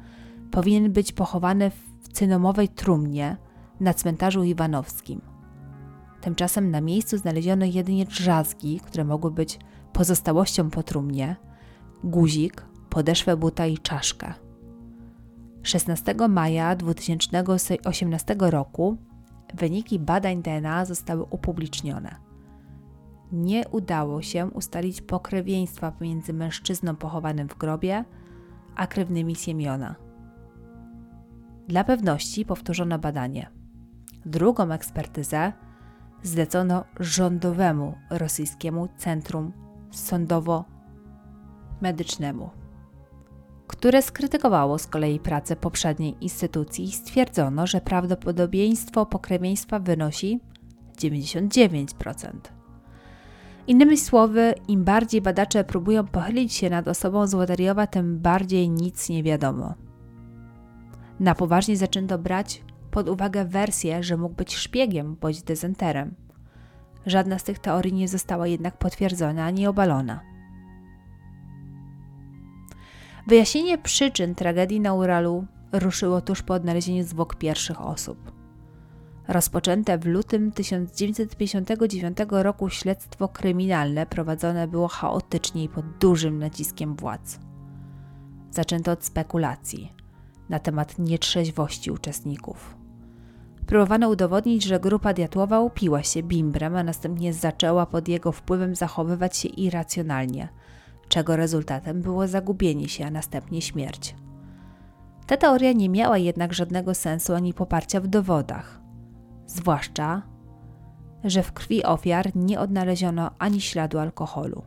S1: powinien być pochowany w cynomowej trumnie na cmentarzu Iwanowskim. Tymczasem na miejscu znaleziono jedynie drzazgi, które mogły być pozostałością po trumnie, guzik, podeszwę buta i czaszkę. 16 maja 2018 roku wyniki badań DNA zostały upublicznione nie udało się ustalić pokrewieństwa pomiędzy mężczyzną pochowanym w grobie a krewnymi Siemiona. Dla pewności powtórzono badanie. Drugą ekspertyzę zlecono rządowemu rosyjskiemu centrum sądowo-medycznemu, które skrytykowało z kolei pracę poprzedniej instytucji i stwierdzono, że prawdopodobieństwo pokrewieństwa wynosi 99%. Innymi słowy, im bardziej badacze próbują pochylić się nad osobą Złotariowa, tym bardziej nic nie wiadomo. Na poważnie zaczęto brać pod uwagę wersję, że mógł być szpiegiem bądź dezenterem. Żadna z tych teorii nie została jednak potwierdzona ani obalona. Wyjaśnienie przyczyn tragedii na Uralu ruszyło tuż po odnalezieniu zwłok pierwszych osób. Rozpoczęte w lutym 1959 roku śledztwo kryminalne prowadzone było chaotycznie i pod dużym naciskiem władz. Zaczęto od spekulacji na temat nietrzeźwości uczestników. Próbowano udowodnić, że grupa Diatłowa upiła się bimbrem, a następnie zaczęła pod jego wpływem zachowywać się irracjonalnie, czego rezultatem było zagubienie się, a następnie śmierć. Ta teoria nie miała jednak żadnego sensu ani poparcia w dowodach, zwłaszcza, że w krwi ofiar nie odnaleziono ani śladu alkoholu.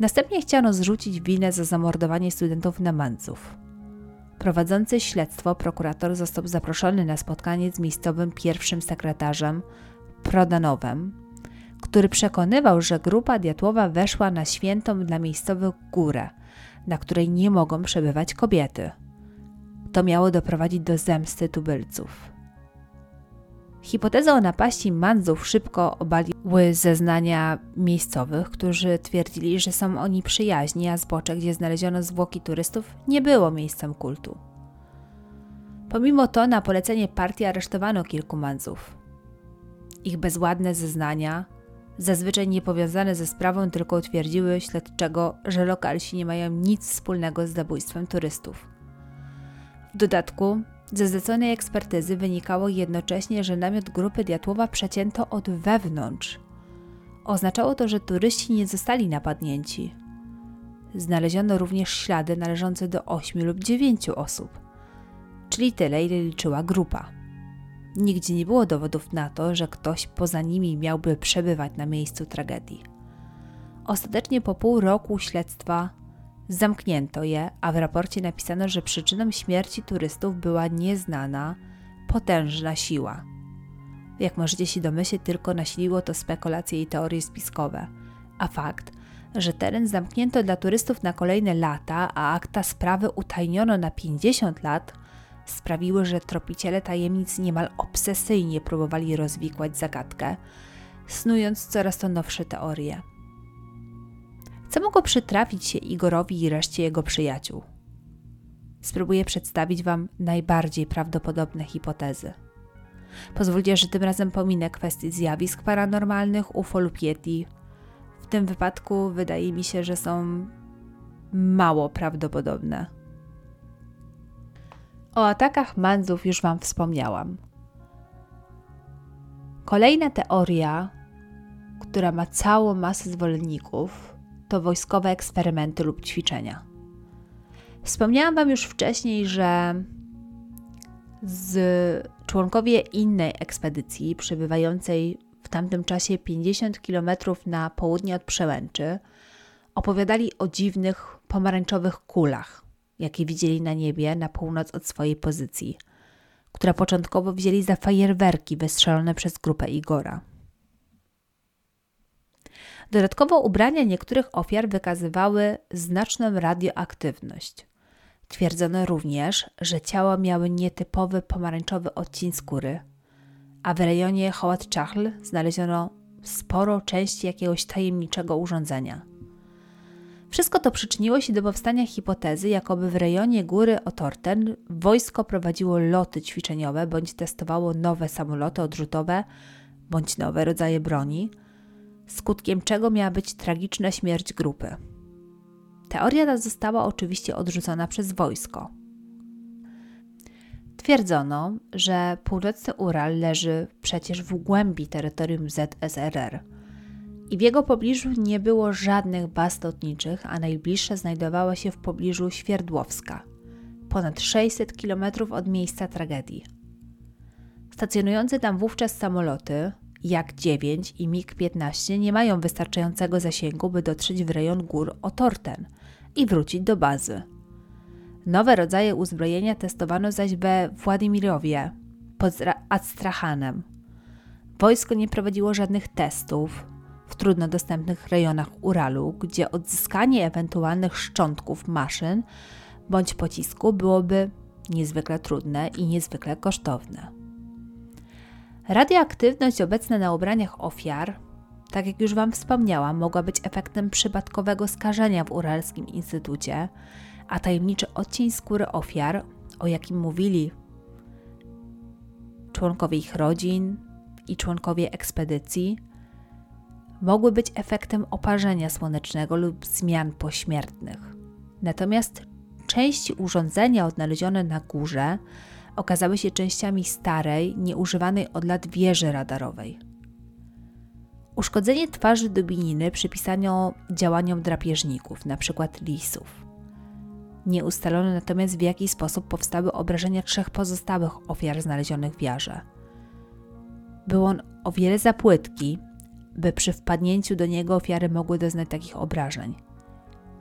S1: Następnie chciano zrzucić winę za zamordowanie studentów na Mandzów. Prowadzący śledztwo prokurator został zaproszony na spotkanie z miejscowym pierwszym sekretarzem Prodanowem, który przekonywał, że grupa Diatłowa weszła na świętą dla miejscowych górę, na której nie mogą przebywać kobiety. To miało doprowadzić do zemsty tubylców. Hipotezę o napaści Mandzów szybko obaliły zeznania miejscowych, którzy twierdzili, że są oni przyjaźni, a zbocze, gdzie znaleziono zwłoki turystów, nie było miejscem kultu. Pomimo to na polecenie partii aresztowano kilku Mandzów. Ich bezładne zeznania, zazwyczaj niepowiązane ze sprawą, tylko utwierdziły śledczego, że lokalsi nie mają nic wspólnego z zabójstwem turystów. W dodatku ze zleconej ekspertyzy wynikało jednocześnie, że namiot grupy Diatłowa przecięto od wewnątrz. Oznaczało to, że turyści nie zostali napadnięci. Znaleziono również ślady należące do 8 lub 9 osób, czyli tyle, ile liczyła grupa. Nigdzie nie było dowodów na to, że ktoś poza nimi miałby przebywać na miejscu tragedii. Ostatecznie po pół roku śledztwa Zamknięto je, a w raporcie napisano, że przyczyną śmierci turystów była nieznana, potężna siła. Jak możecie się domyślić, tylko nasiliło to spekulacje i teorie spiskowe. A fakt, że teren zamknięto dla turystów na kolejne lata, a akta sprawy utajniono na 50 lat, sprawiły, że tropiciele tajemnic niemal obsesyjnie próbowali rozwikłać zagadkę, snując coraz to nowsze teorie. Co mogło przytrafić się Igorowi i reszcie jego przyjaciół? Spróbuję przedstawić Wam najbardziej prawdopodobne hipotezy. Pozwólcie, że tym razem pominę kwestii zjawisk paranormalnych, UFO lub Yeti. W tym wypadku wydaje mi się, że są mało prawdopodobne. O atakach Mandzów już Wam wspomniałam. Kolejna teoria, która ma całą masę zwolenników, to wojskowe eksperymenty lub ćwiczenia. Wspomniałam Wam już wcześniej, że z członkowie innej ekspedycji, przebywającej w tamtym czasie 50 km na południe od Przełęczy, opowiadali o dziwnych pomarańczowych kulach, jakie widzieli na niebie na północ od swojej pozycji, które początkowo wzięli za fajerwerki wystrzelone przez grupę Igora. Dodatkowo ubrania niektórych ofiar wykazywały znaczną radioaktywność. Twierdzono również, że ciała miały nietypowy pomarańczowy odcień skóry, a w rejonie Hołat Czachl znaleziono sporo części jakiegoś tajemniczego urządzenia. Wszystko to przyczyniło się do powstania hipotezy, jakoby w rejonie góry Otorten wojsko prowadziło loty ćwiczeniowe bądź testowało nowe samoloty odrzutowe bądź nowe rodzaje broni – skutkiem czego miała być tragiczna śmierć grupy. Teoria ta została oczywiście odrzucona przez wojsko. Twierdzono, że północny Ural leży przecież w głębi terytorium ZSRR i w jego pobliżu nie było żadnych baz lotniczych, a najbliższa znajdowała się w pobliżu Świerdłowska, ponad 600 km od miejsca tragedii. Stacjonujące tam wówczas samoloty Jak-9 i MiG-15 nie mają wystarczającego zasięgu, by dotrzeć w rejon gór Otorten i wrócić do bazy. Nowe rodzaje uzbrojenia testowano zaś we Władimirowie pod Astrahanem. Wojsko nie prowadziło żadnych testów w trudno dostępnych rejonach Uralu, gdzie odzyskanie ewentualnych szczątków maszyn bądź pocisku byłoby niezwykle trudne i niezwykle kosztowne. Radioaktywność obecna na ubraniach ofiar, tak jak już Wam wspomniałam, mogła być efektem przypadkowego skażenia w Uralskim Instytucie, a tajemniczy odcień skóry ofiar, o jakim mówili członkowie ich rodzin i członkowie ekspedycji, mogły być efektem oparzenia słonecznego lub zmian pośmiertnych. Natomiast części urządzenia odnalezione na górze okazały się częściami starej, nieużywanej od lat wieży radarowej. Uszkodzenie twarzy dubininy przypisano działaniom drapieżników, np. lisów. Nie ustalono natomiast w jaki sposób powstały obrażenia trzech pozostałych ofiar znalezionych w jarze. Był on o wiele za płytki, by przy wpadnięciu do niego ofiary mogły doznać takich obrażeń.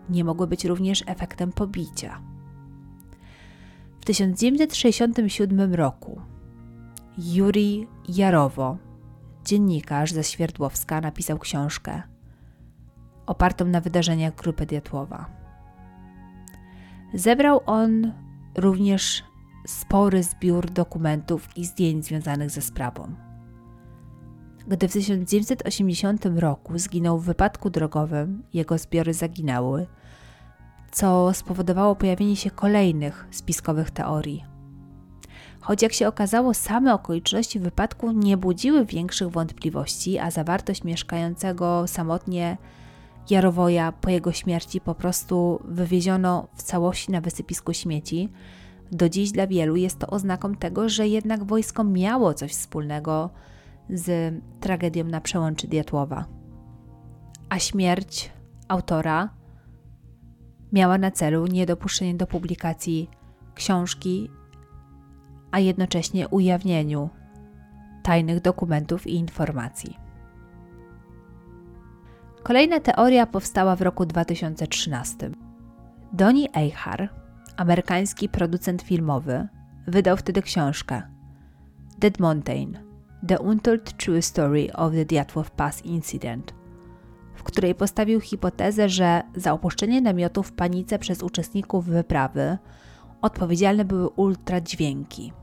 S1: Nie mogły być również efektem pobicia. W 1967 roku Juri Jarowo, dziennikarz ze Świerdłowska, napisał książkę opartą na wydarzeniach grupy Diatłowa. Zebrał on również spory zbiór dokumentów i zdjęć związanych ze sprawą. Gdy w 1980 roku zginął w wypadku drogowym, jego zbiory zaginęły, co spowodowało pojawienie się kolejnych spiskowych teorii. Choć jak się okazało, same okoliczności wypadku nie budziły większych wątpliwości, a zawartość mieszkającego samotnie Jarowoja po jego śmierci po prostu wywieziono w całości na wysypisku śmieci, do dziś dla wielu jest to oznaką tego, że jednak wojsko miało coś wspólnego z tragedią na przełęczy Diatłowa. A śmierć autora miała na celu niedopuszczenie do publikacji książki, a jednocześnie ujawnieniu tajnych dokumentów i informacji. Kolejna teoria powstała w roku 2013. Donnie Eichar, amerykański producent filmowy, wydał wtedy książkę Dead Mountain – The Untold True Story of the Diatłow Pass Incident, w której postawił hipotezę, że za opuszczenie namiotu w panice przez uczestników wyprawy odpowiedzialne były ultradźwięki.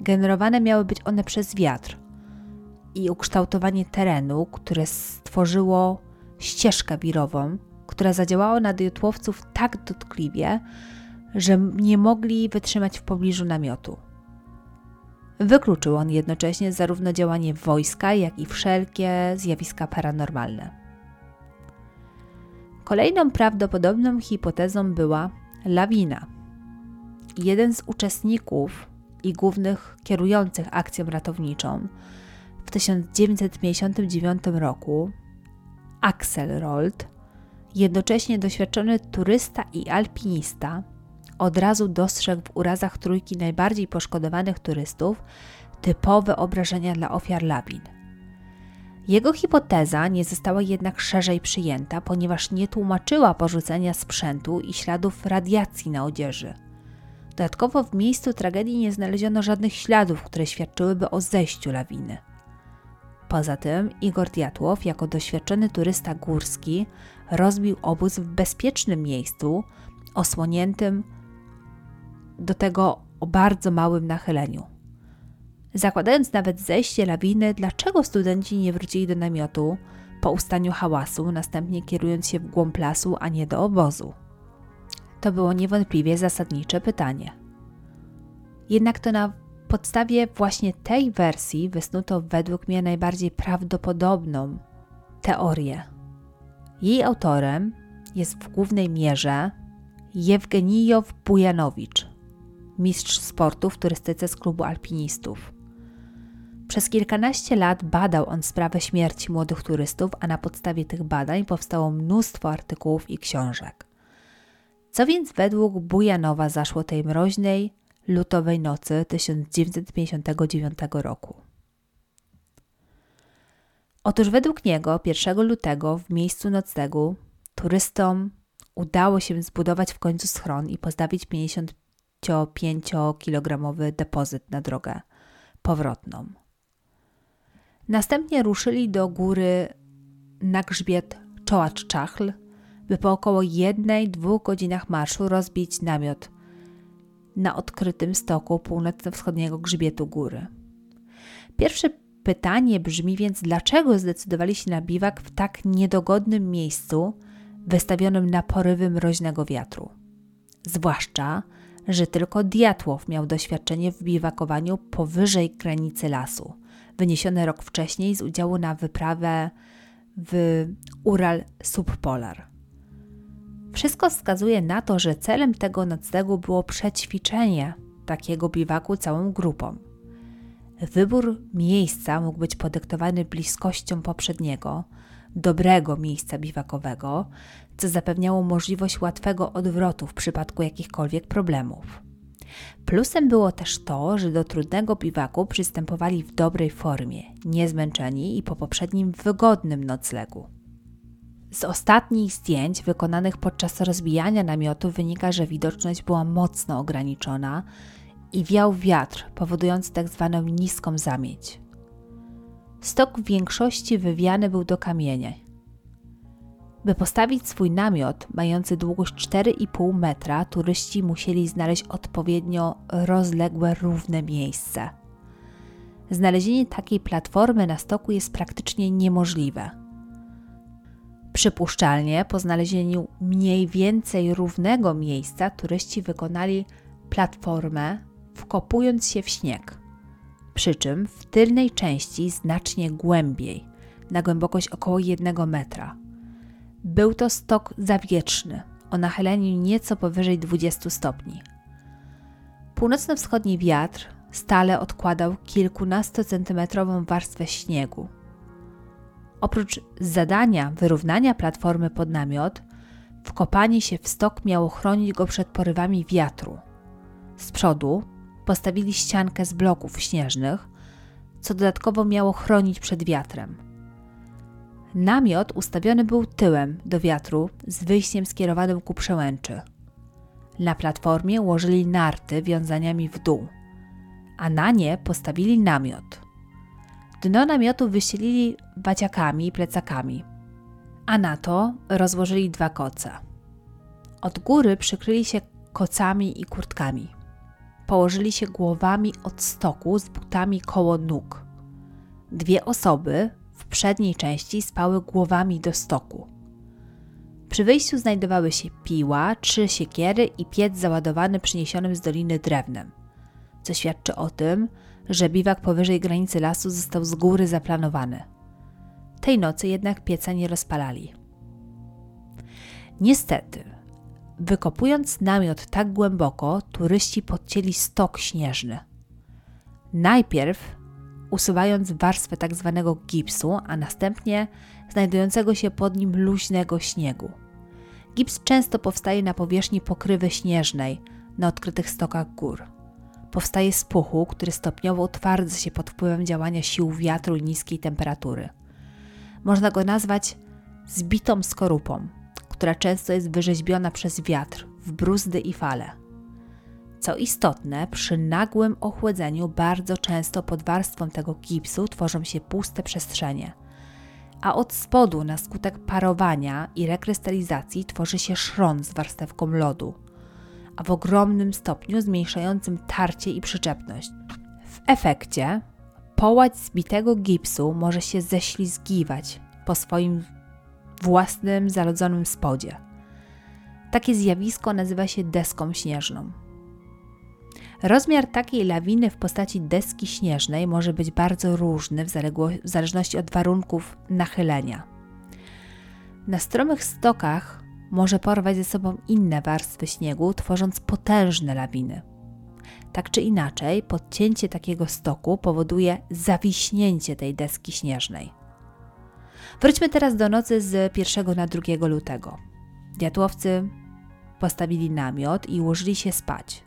S1: Generowane miały być one przez wiatr i ukształtowanie terenu, które stworzyło ścieżkę wirową, która zadziałała na diotłowców tak dotkliwie, że nie mogli wytrzymać w pobliżu namiotu. Wykluczył on jednocześnie zarówno działanie wojska, jak i wszelkie zjawiska paranormalne. Kolejną prawdopodobną hipotezą była lawina. Jeden z uczestników i głównych kierujących akcją ratowniczą w 1959 roku Axelrold, jednocześnie doświadczony turysta i alpinista, od razu dostrzegł w urazach trójki najbardziej poszkodowanych turystów typowe obrażenia dla ofiar lawin. Jego hipoteza nie została jednak szerzej przyjęta, ponieważ nie tłumaczyła porzucenia sprzętu i śladów radiacji na odzieży. Dodatkowo w miejscu tragedii nie znaleziono żadnych śladów, które świadczyłyby o zejściu lawiny. Poza tym Igor Diatłow, jako doświadczony turysta górski, rozbił obóz w bezpiecznym miejscu, osłoniętym do tego o bardzo małym nachyleniu. Zakładając nawet zejście lawiny, dlaczego studenci nie wrócili do namiotu po ustaniu hałasu, następnie kierując się w głąb lasu, a nie do obozu? To było niewątpliwie zasadnicze pytanie. Jednak to na podstawie właśnie tej wersji wysnuto według mnie najbardziej prawdopodobną teorię. Jej autorem jest w głównej mierze Jewgenijow Bujanowicz, mistrz sportu w turystyce z klubu alpinistów. Przez kilkanaście lat badał on sprawę śmierci młodych turystów, a na podstawie tych badań powstało mnóstwo artykułów i książek. Co więc według Bujanowa zaszło tej mroźnej, lutowej nocy 1959 roku. Otóż według niego 1 lutego w miejscu noclegu turystom udało się zbudować w końcu schron i postawić 55-kilogramowy depozyt na drogę powrotną. Następnie ruszyli do góry na grzbiet Czołacz-Czachl, by po około jednej, dwóch godzinach marszu rozbić namiot na odkrytym stoku północno-wschodniego grzbietu góry. Pierwsze pytanie brzmi więc, dlaczego zdecydowali się na biwak w tak niedogodnym miejscu, wystawionym na porywy mroźnego wiatru? Zwłaszcza, że tylko Diatłow miał doświadczenie w biwakowaniu powyżej granicy lasu, wyniesione rok wcześniej z udziału na wyprawę w Ural Subpolar. Wszystko wskazuje na to, że celem tego noclegu było przećwiczenie takiego biwaku całą grupą. Wybór miejsca mógł być podyktowany bliskością poprzedniego, dobrego miejsca biwakowego, co zapewniało możliwość łatwego odwrotu w przypadku jakichkolwiek problemów. Plusem było też to, że do trudnego biwaku przystępowali w dobrej formie, niezmęczeni i po poprzednim wygodnym noclegu. Z ostatnich zdjęć wykonanych podczas rozbijania namiotu wynika, że widoczność była mocno ograniczona i wiał wiatr, powodujący tzw. Tak niską zamieć. Stok w większości wywiany był do kamienia. By postawić swój namiot mający długość 4,5 metra, turyści musieli znaleźć odpowiednio rozległe, równe miejsce. Znalezienie takiej platformy na stoku jest praktycznie niemożliwe. Przypuszczalnie po znalezieniu mniej więcej równego miejsca turyści wykonali platformę, wkopując się w śnieg przy czym w tylnej części znacznie głębiej, na głębokość około 1 metra. Był to stok zawietrzny, o nachyleniu nieco powyżej 20 stopni. Północno-wschodni wiatr stale odkładał kilkunastocentymetrową warstwę śniegu. Oprócz zadania wyrównania platformy pod namiot, wkopanie się w stok miało chronić go przed porywami wiatru. Z przodu postawili ściankę z bloków śnieżnych, co dodatkowo miało chronić przed wiatrem. Namiot ustawiony był tyłem do wiatru z wyjściem skierowanym ku przełęczy. Na platformie ułożyli narty wiązaniami w dół, a na nie postawili namiot. Dno namiotu wyścielili waciakami i plecakami, a na to rozłożyli dwa koce. Od góry przykryli się kocami i kurtkami położyli się głowami od stoku z butami koło nóg. Dwie osoby przedniej części spały głowami do stoku. Przy wyjściu znajdowały się piła, trzy siekiery i piec załadowany przyniesionym z doliny drewnem, co świadczy o tym, że biwak powyżej granicy lasu został z góry zaplanowany. Tej nocy jednak pieca nie rozpalali. Niestety, Wykopując namiot tak głęboko, turyści podcięli stok śnieżny. Najpierw usuwając warstwę tak zwanego gipsu, a następnie znajdującego się pod nim luźnego śniegu. Gips często powstaje na powierzchni pokrywy śnieżnej na odkrytych stokach gór. Powstaje z puchu, który stopniowo utwardza się pod wpływem działania sił wiatru i niskiej temperatury. Można go nazwać zbitą skorupą która często jest wyrzeźbiona przez wiatr w bruzdy i fale. Co istotne, przy nagłym ochłodzeniu bardzo często pod warstwą tego gipsu tworzą się puste przestrzenie, a od spodu na skutek parowania i rekrystalizacji tworzy się szron z warstewką lodu, a w ogromnym stopniu zmniejszającym tarcie i przyczepność. W efekcie połać zbitego gipsu może się ześlizgiwać po swoim własnym zarodzonym spodzie. Takie zjawisko nazywa się deską śnieżną. Rozmiar takiej lawiny w postaci deski śnieżnej może być bardzo różny w, w zależności od warunków nachylenia. Na stromych stokach może porwać ze sobą inne warstwy śniegu, tworząc potężne lawiny. Tak czy inaczej, podcięcie takiego stoku powoduje zawiśnięcie tej deski śnieżnej. Wróćmy teraz do nocy z 1 na 2 lutego. Diatłowcy postawili namiot i ułożyli się spać.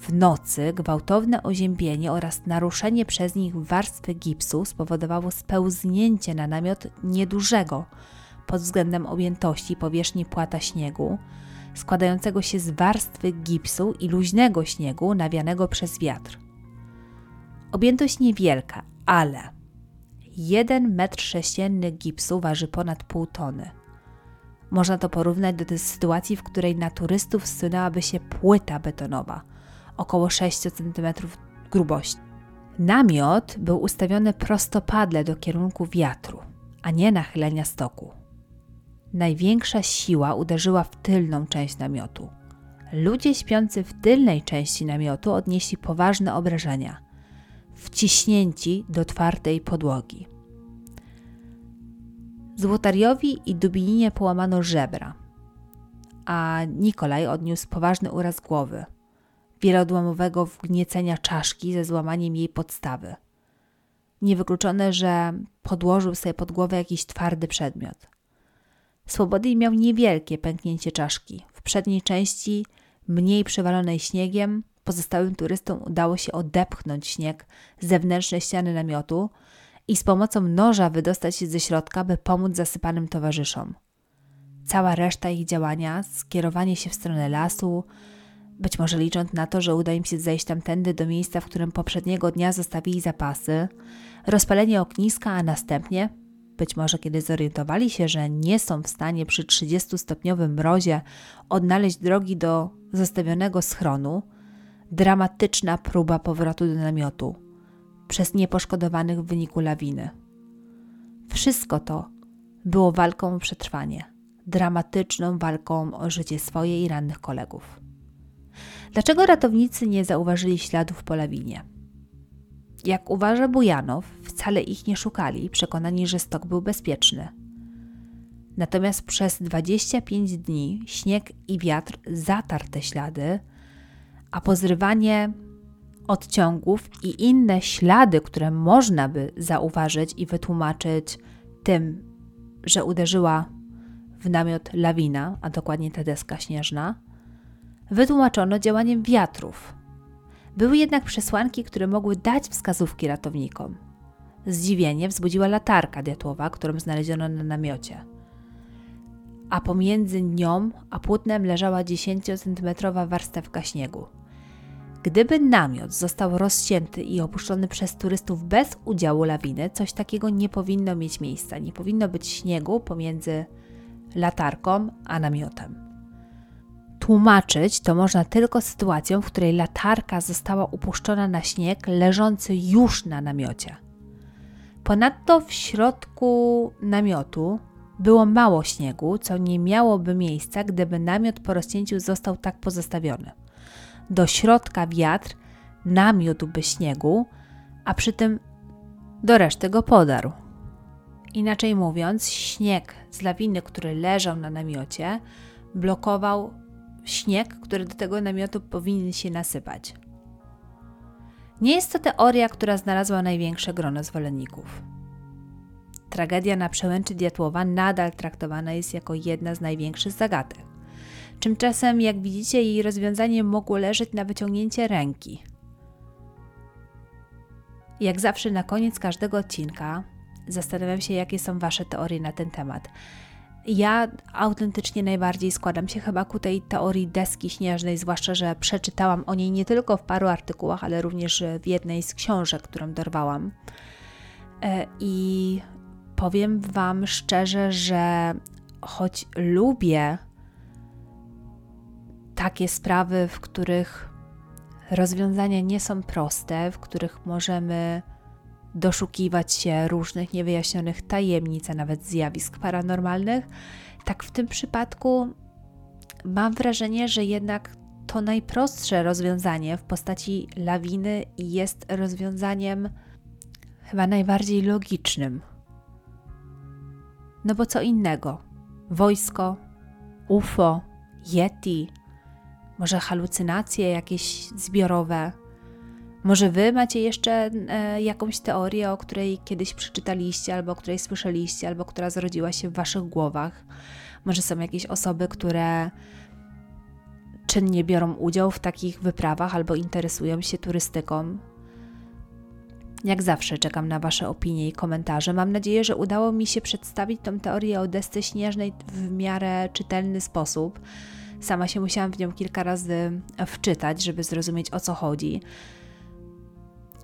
S1: W nocy gwałtowne oziębienie oraz naruszenie przez nich warstwy gipsu spowodowało spełznięcie na namiot niedużego pod względem objętości powierzchni płata śniegu, składającego się z warstwy gipsu i luźnego śniegu nawianego przez wiatr. Objętość niewielka, ale 1 metr sześcienny gipsu waży ponad pół tony. Można to porównać do tej sytuacji, w której na turystów zsunęłaby się płyta betonowa, około 6 cm grubości. Namiot był ustawiony prostopadle do kierunku wiatru, a nie nachylenia stoku. Największa siła uderzyła w tylną część namiotu. Ludzie śpiący w tylnej części namiotu odnieśli poważne obrażenia – wciśnięci do twardej podłogi. Złotariowi i Dubinie połamano żebra, a Nikolaj odniósł poważny uraz głowy, wieloodłamowego wgniecenia czaszki ze złamaniem jej podstawy. Niewykluczone, że podłożył sobie pod głowę jakiś twardy przedmiot. Swobody miał niewielkie pęknięcie czaszki. W przedniej części, mniej przywalonej śniegiem, pozostałym turystom udało się odepchnąć śnieg z zewnętrznej ściany namiotu i z pomocą noża wydostać się ze środka, by pomóc zasypanym towarzyszom. Cała reszta ich działania, skierowanie się w stronę lasu, być może licząc na to, że uda im się zejść tamtędy do miejsca, w którym poprzedniego dnia zostawili zapasy, rozpalenie ogniska, a następnie, być może kiedy zorientowali się, że nie są w stanie przy 30-stopniowym mrozie odnaleźć drogi do zostawionego schronu, dramatyczna próba powrotu do namiotu przez nieposzkodowanych w wyniku lawiny. Wszystko to było walką o przetrwanie, dramatyczną walką o życie swoje i rannych kolegów. Dlaczego ratownicy nie zauważyli śladów po lawinie? Jak uważa Bujanow, wcale ich nie szukali, przekonani, że stok był bezpieczny. Natomiast przez 25 dni śnieg i wiatr zatarł te ślady, a pozrywanie odciągów i inne ślady, które można by zauważyć i wytłumaczyć tym, że uderzyła w namiot lawina, a dokładnie ta deska śnieżna, wytłumaczono działaniem wiatrów. Były jednak przesłanki, które mogły dać wskazówki ratownikom. Zdziwienie wzbudziła latarka diatłowa, którą znaleziono na namiocie. A pomiędzy nią a płótnem leżała 10-centymetrowa warstewka śniegu. Gdyby namiot został rozcięty i opuszczony przez turystów bez udziału lawiny, coś takiego nie powinno mieć miejsca. Nie powinno być śniegu pomiędzy latarką a namiotem. Tłumaczyć to można tylko sytuacją, w której latarka została upuszczona na śnieg leżący już na namiocie. Ponadto w środku namiotu było mało śniegu, co nie miałoby miejsca, gdyby namiot po rozcięciu został tak pozostawiony. Do środka wiatr namiotłby śniegu, a przy tym do reszty go podarł. Inaczej mówiąc, śnieg z lawiny, który leżał na namiocie, blokował śnieg, który do tego namiotu powinien się nasypać. Nie jest to teoria, która znalazła największe grono zwolenników. Tragedia na przełęczy Diatłowa nadal traktowana jest jako jedna z największych zagadek. Tymczasem, jak widzicie, jej rozwiązanie mogło leżeć na wyciągnięcie ręki. Jak zawsze na koniec każdego odcinka zastanawiam się, jakie są Wasze teorie na ten temat. Ja autentycznie najbardziej składam się chyba ku tej teorii deski śnieżnej, zwłaszcza, że przeczytałam o niej nie tylko w paru artykułach, ale również w jednej z książek, którą dorwałam. E, I powiem Wam szczerze, że choć lubię takie sprawy, w których rozwiązania nie są proste, w których możemy doszukiwać się różnych niewyjaśnionych tajemnic, a nawet zjawisk paranormalnych, tak w tym przypadku mam wrażenie, że jednak to najprostsze rozwiązanie w postaci lawiny jest rozwiązaniem chyba najbardziej logicznym. No bo co innego? Wojsko, UFO, Yeti, może halucynacje jakieś zbiorowe może wy macie jeszcze e, jakąś teorię, o której kiedyś przeczytaliście, albo o której słyszeliście, albo która zrodziła się w waszych głowach. Może są jakieś osoby, które czynnie biorą udział w takich wyprawach albo interesują się turystyką. Jak zawsze czekam na Wasze opinie i komentarze. Mam nadzieję, że udało mi się przedstawić tą teorię o desce śnieżnej w miarę czytelny sposób. Sama się musiałam w nią kilka razy wczytać, żeby zrozumieć o co chodzi.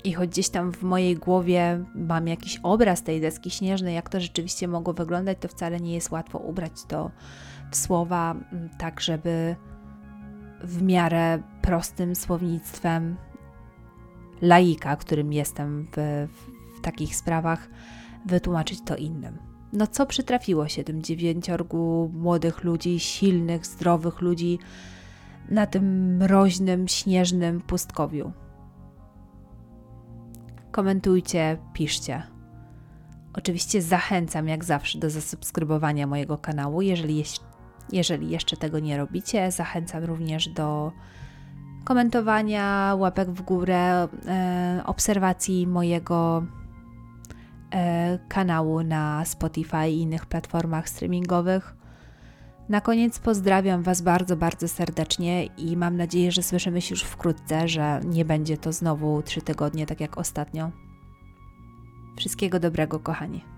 S1: I choć gdzieś tam w mojej głowie mam jakiś obraz tej deski śnieżnej, jak to rzeczywiście mogło wyglądać, to wcale nie jest łatwo ubrać to w słowa, mm, tak żeby w miarę prostym słownictwem laika, którym jestem w, w takich sprawach, wytłumaczyć to innym. No co przytrafiło się tym dziewięciorgu młodych ludzi, silnych, zdrowych ludzi na tym mroźnym, śnieżnym pustkowiu? Komentujcie, piszcie. Oczywiście zachęcam jak zawsze do zasubskrybowania mojego kanału, jeżeli, jeżeli jeszcze tego nie robicie. Zachęcam również do komentowania, łapek w górę, e, obserwacji mojego e, kanału na Spotify i innych platformach streamingowych. Na koniec pozdrawiam Was bardzo, bardzo serdecznie i mam nadzieję, że słyszymy się już wkrótce, że nie będzie to znowu trzy tygodnie, tak jak ostatnio. Wszystkiego dobrego, kochani.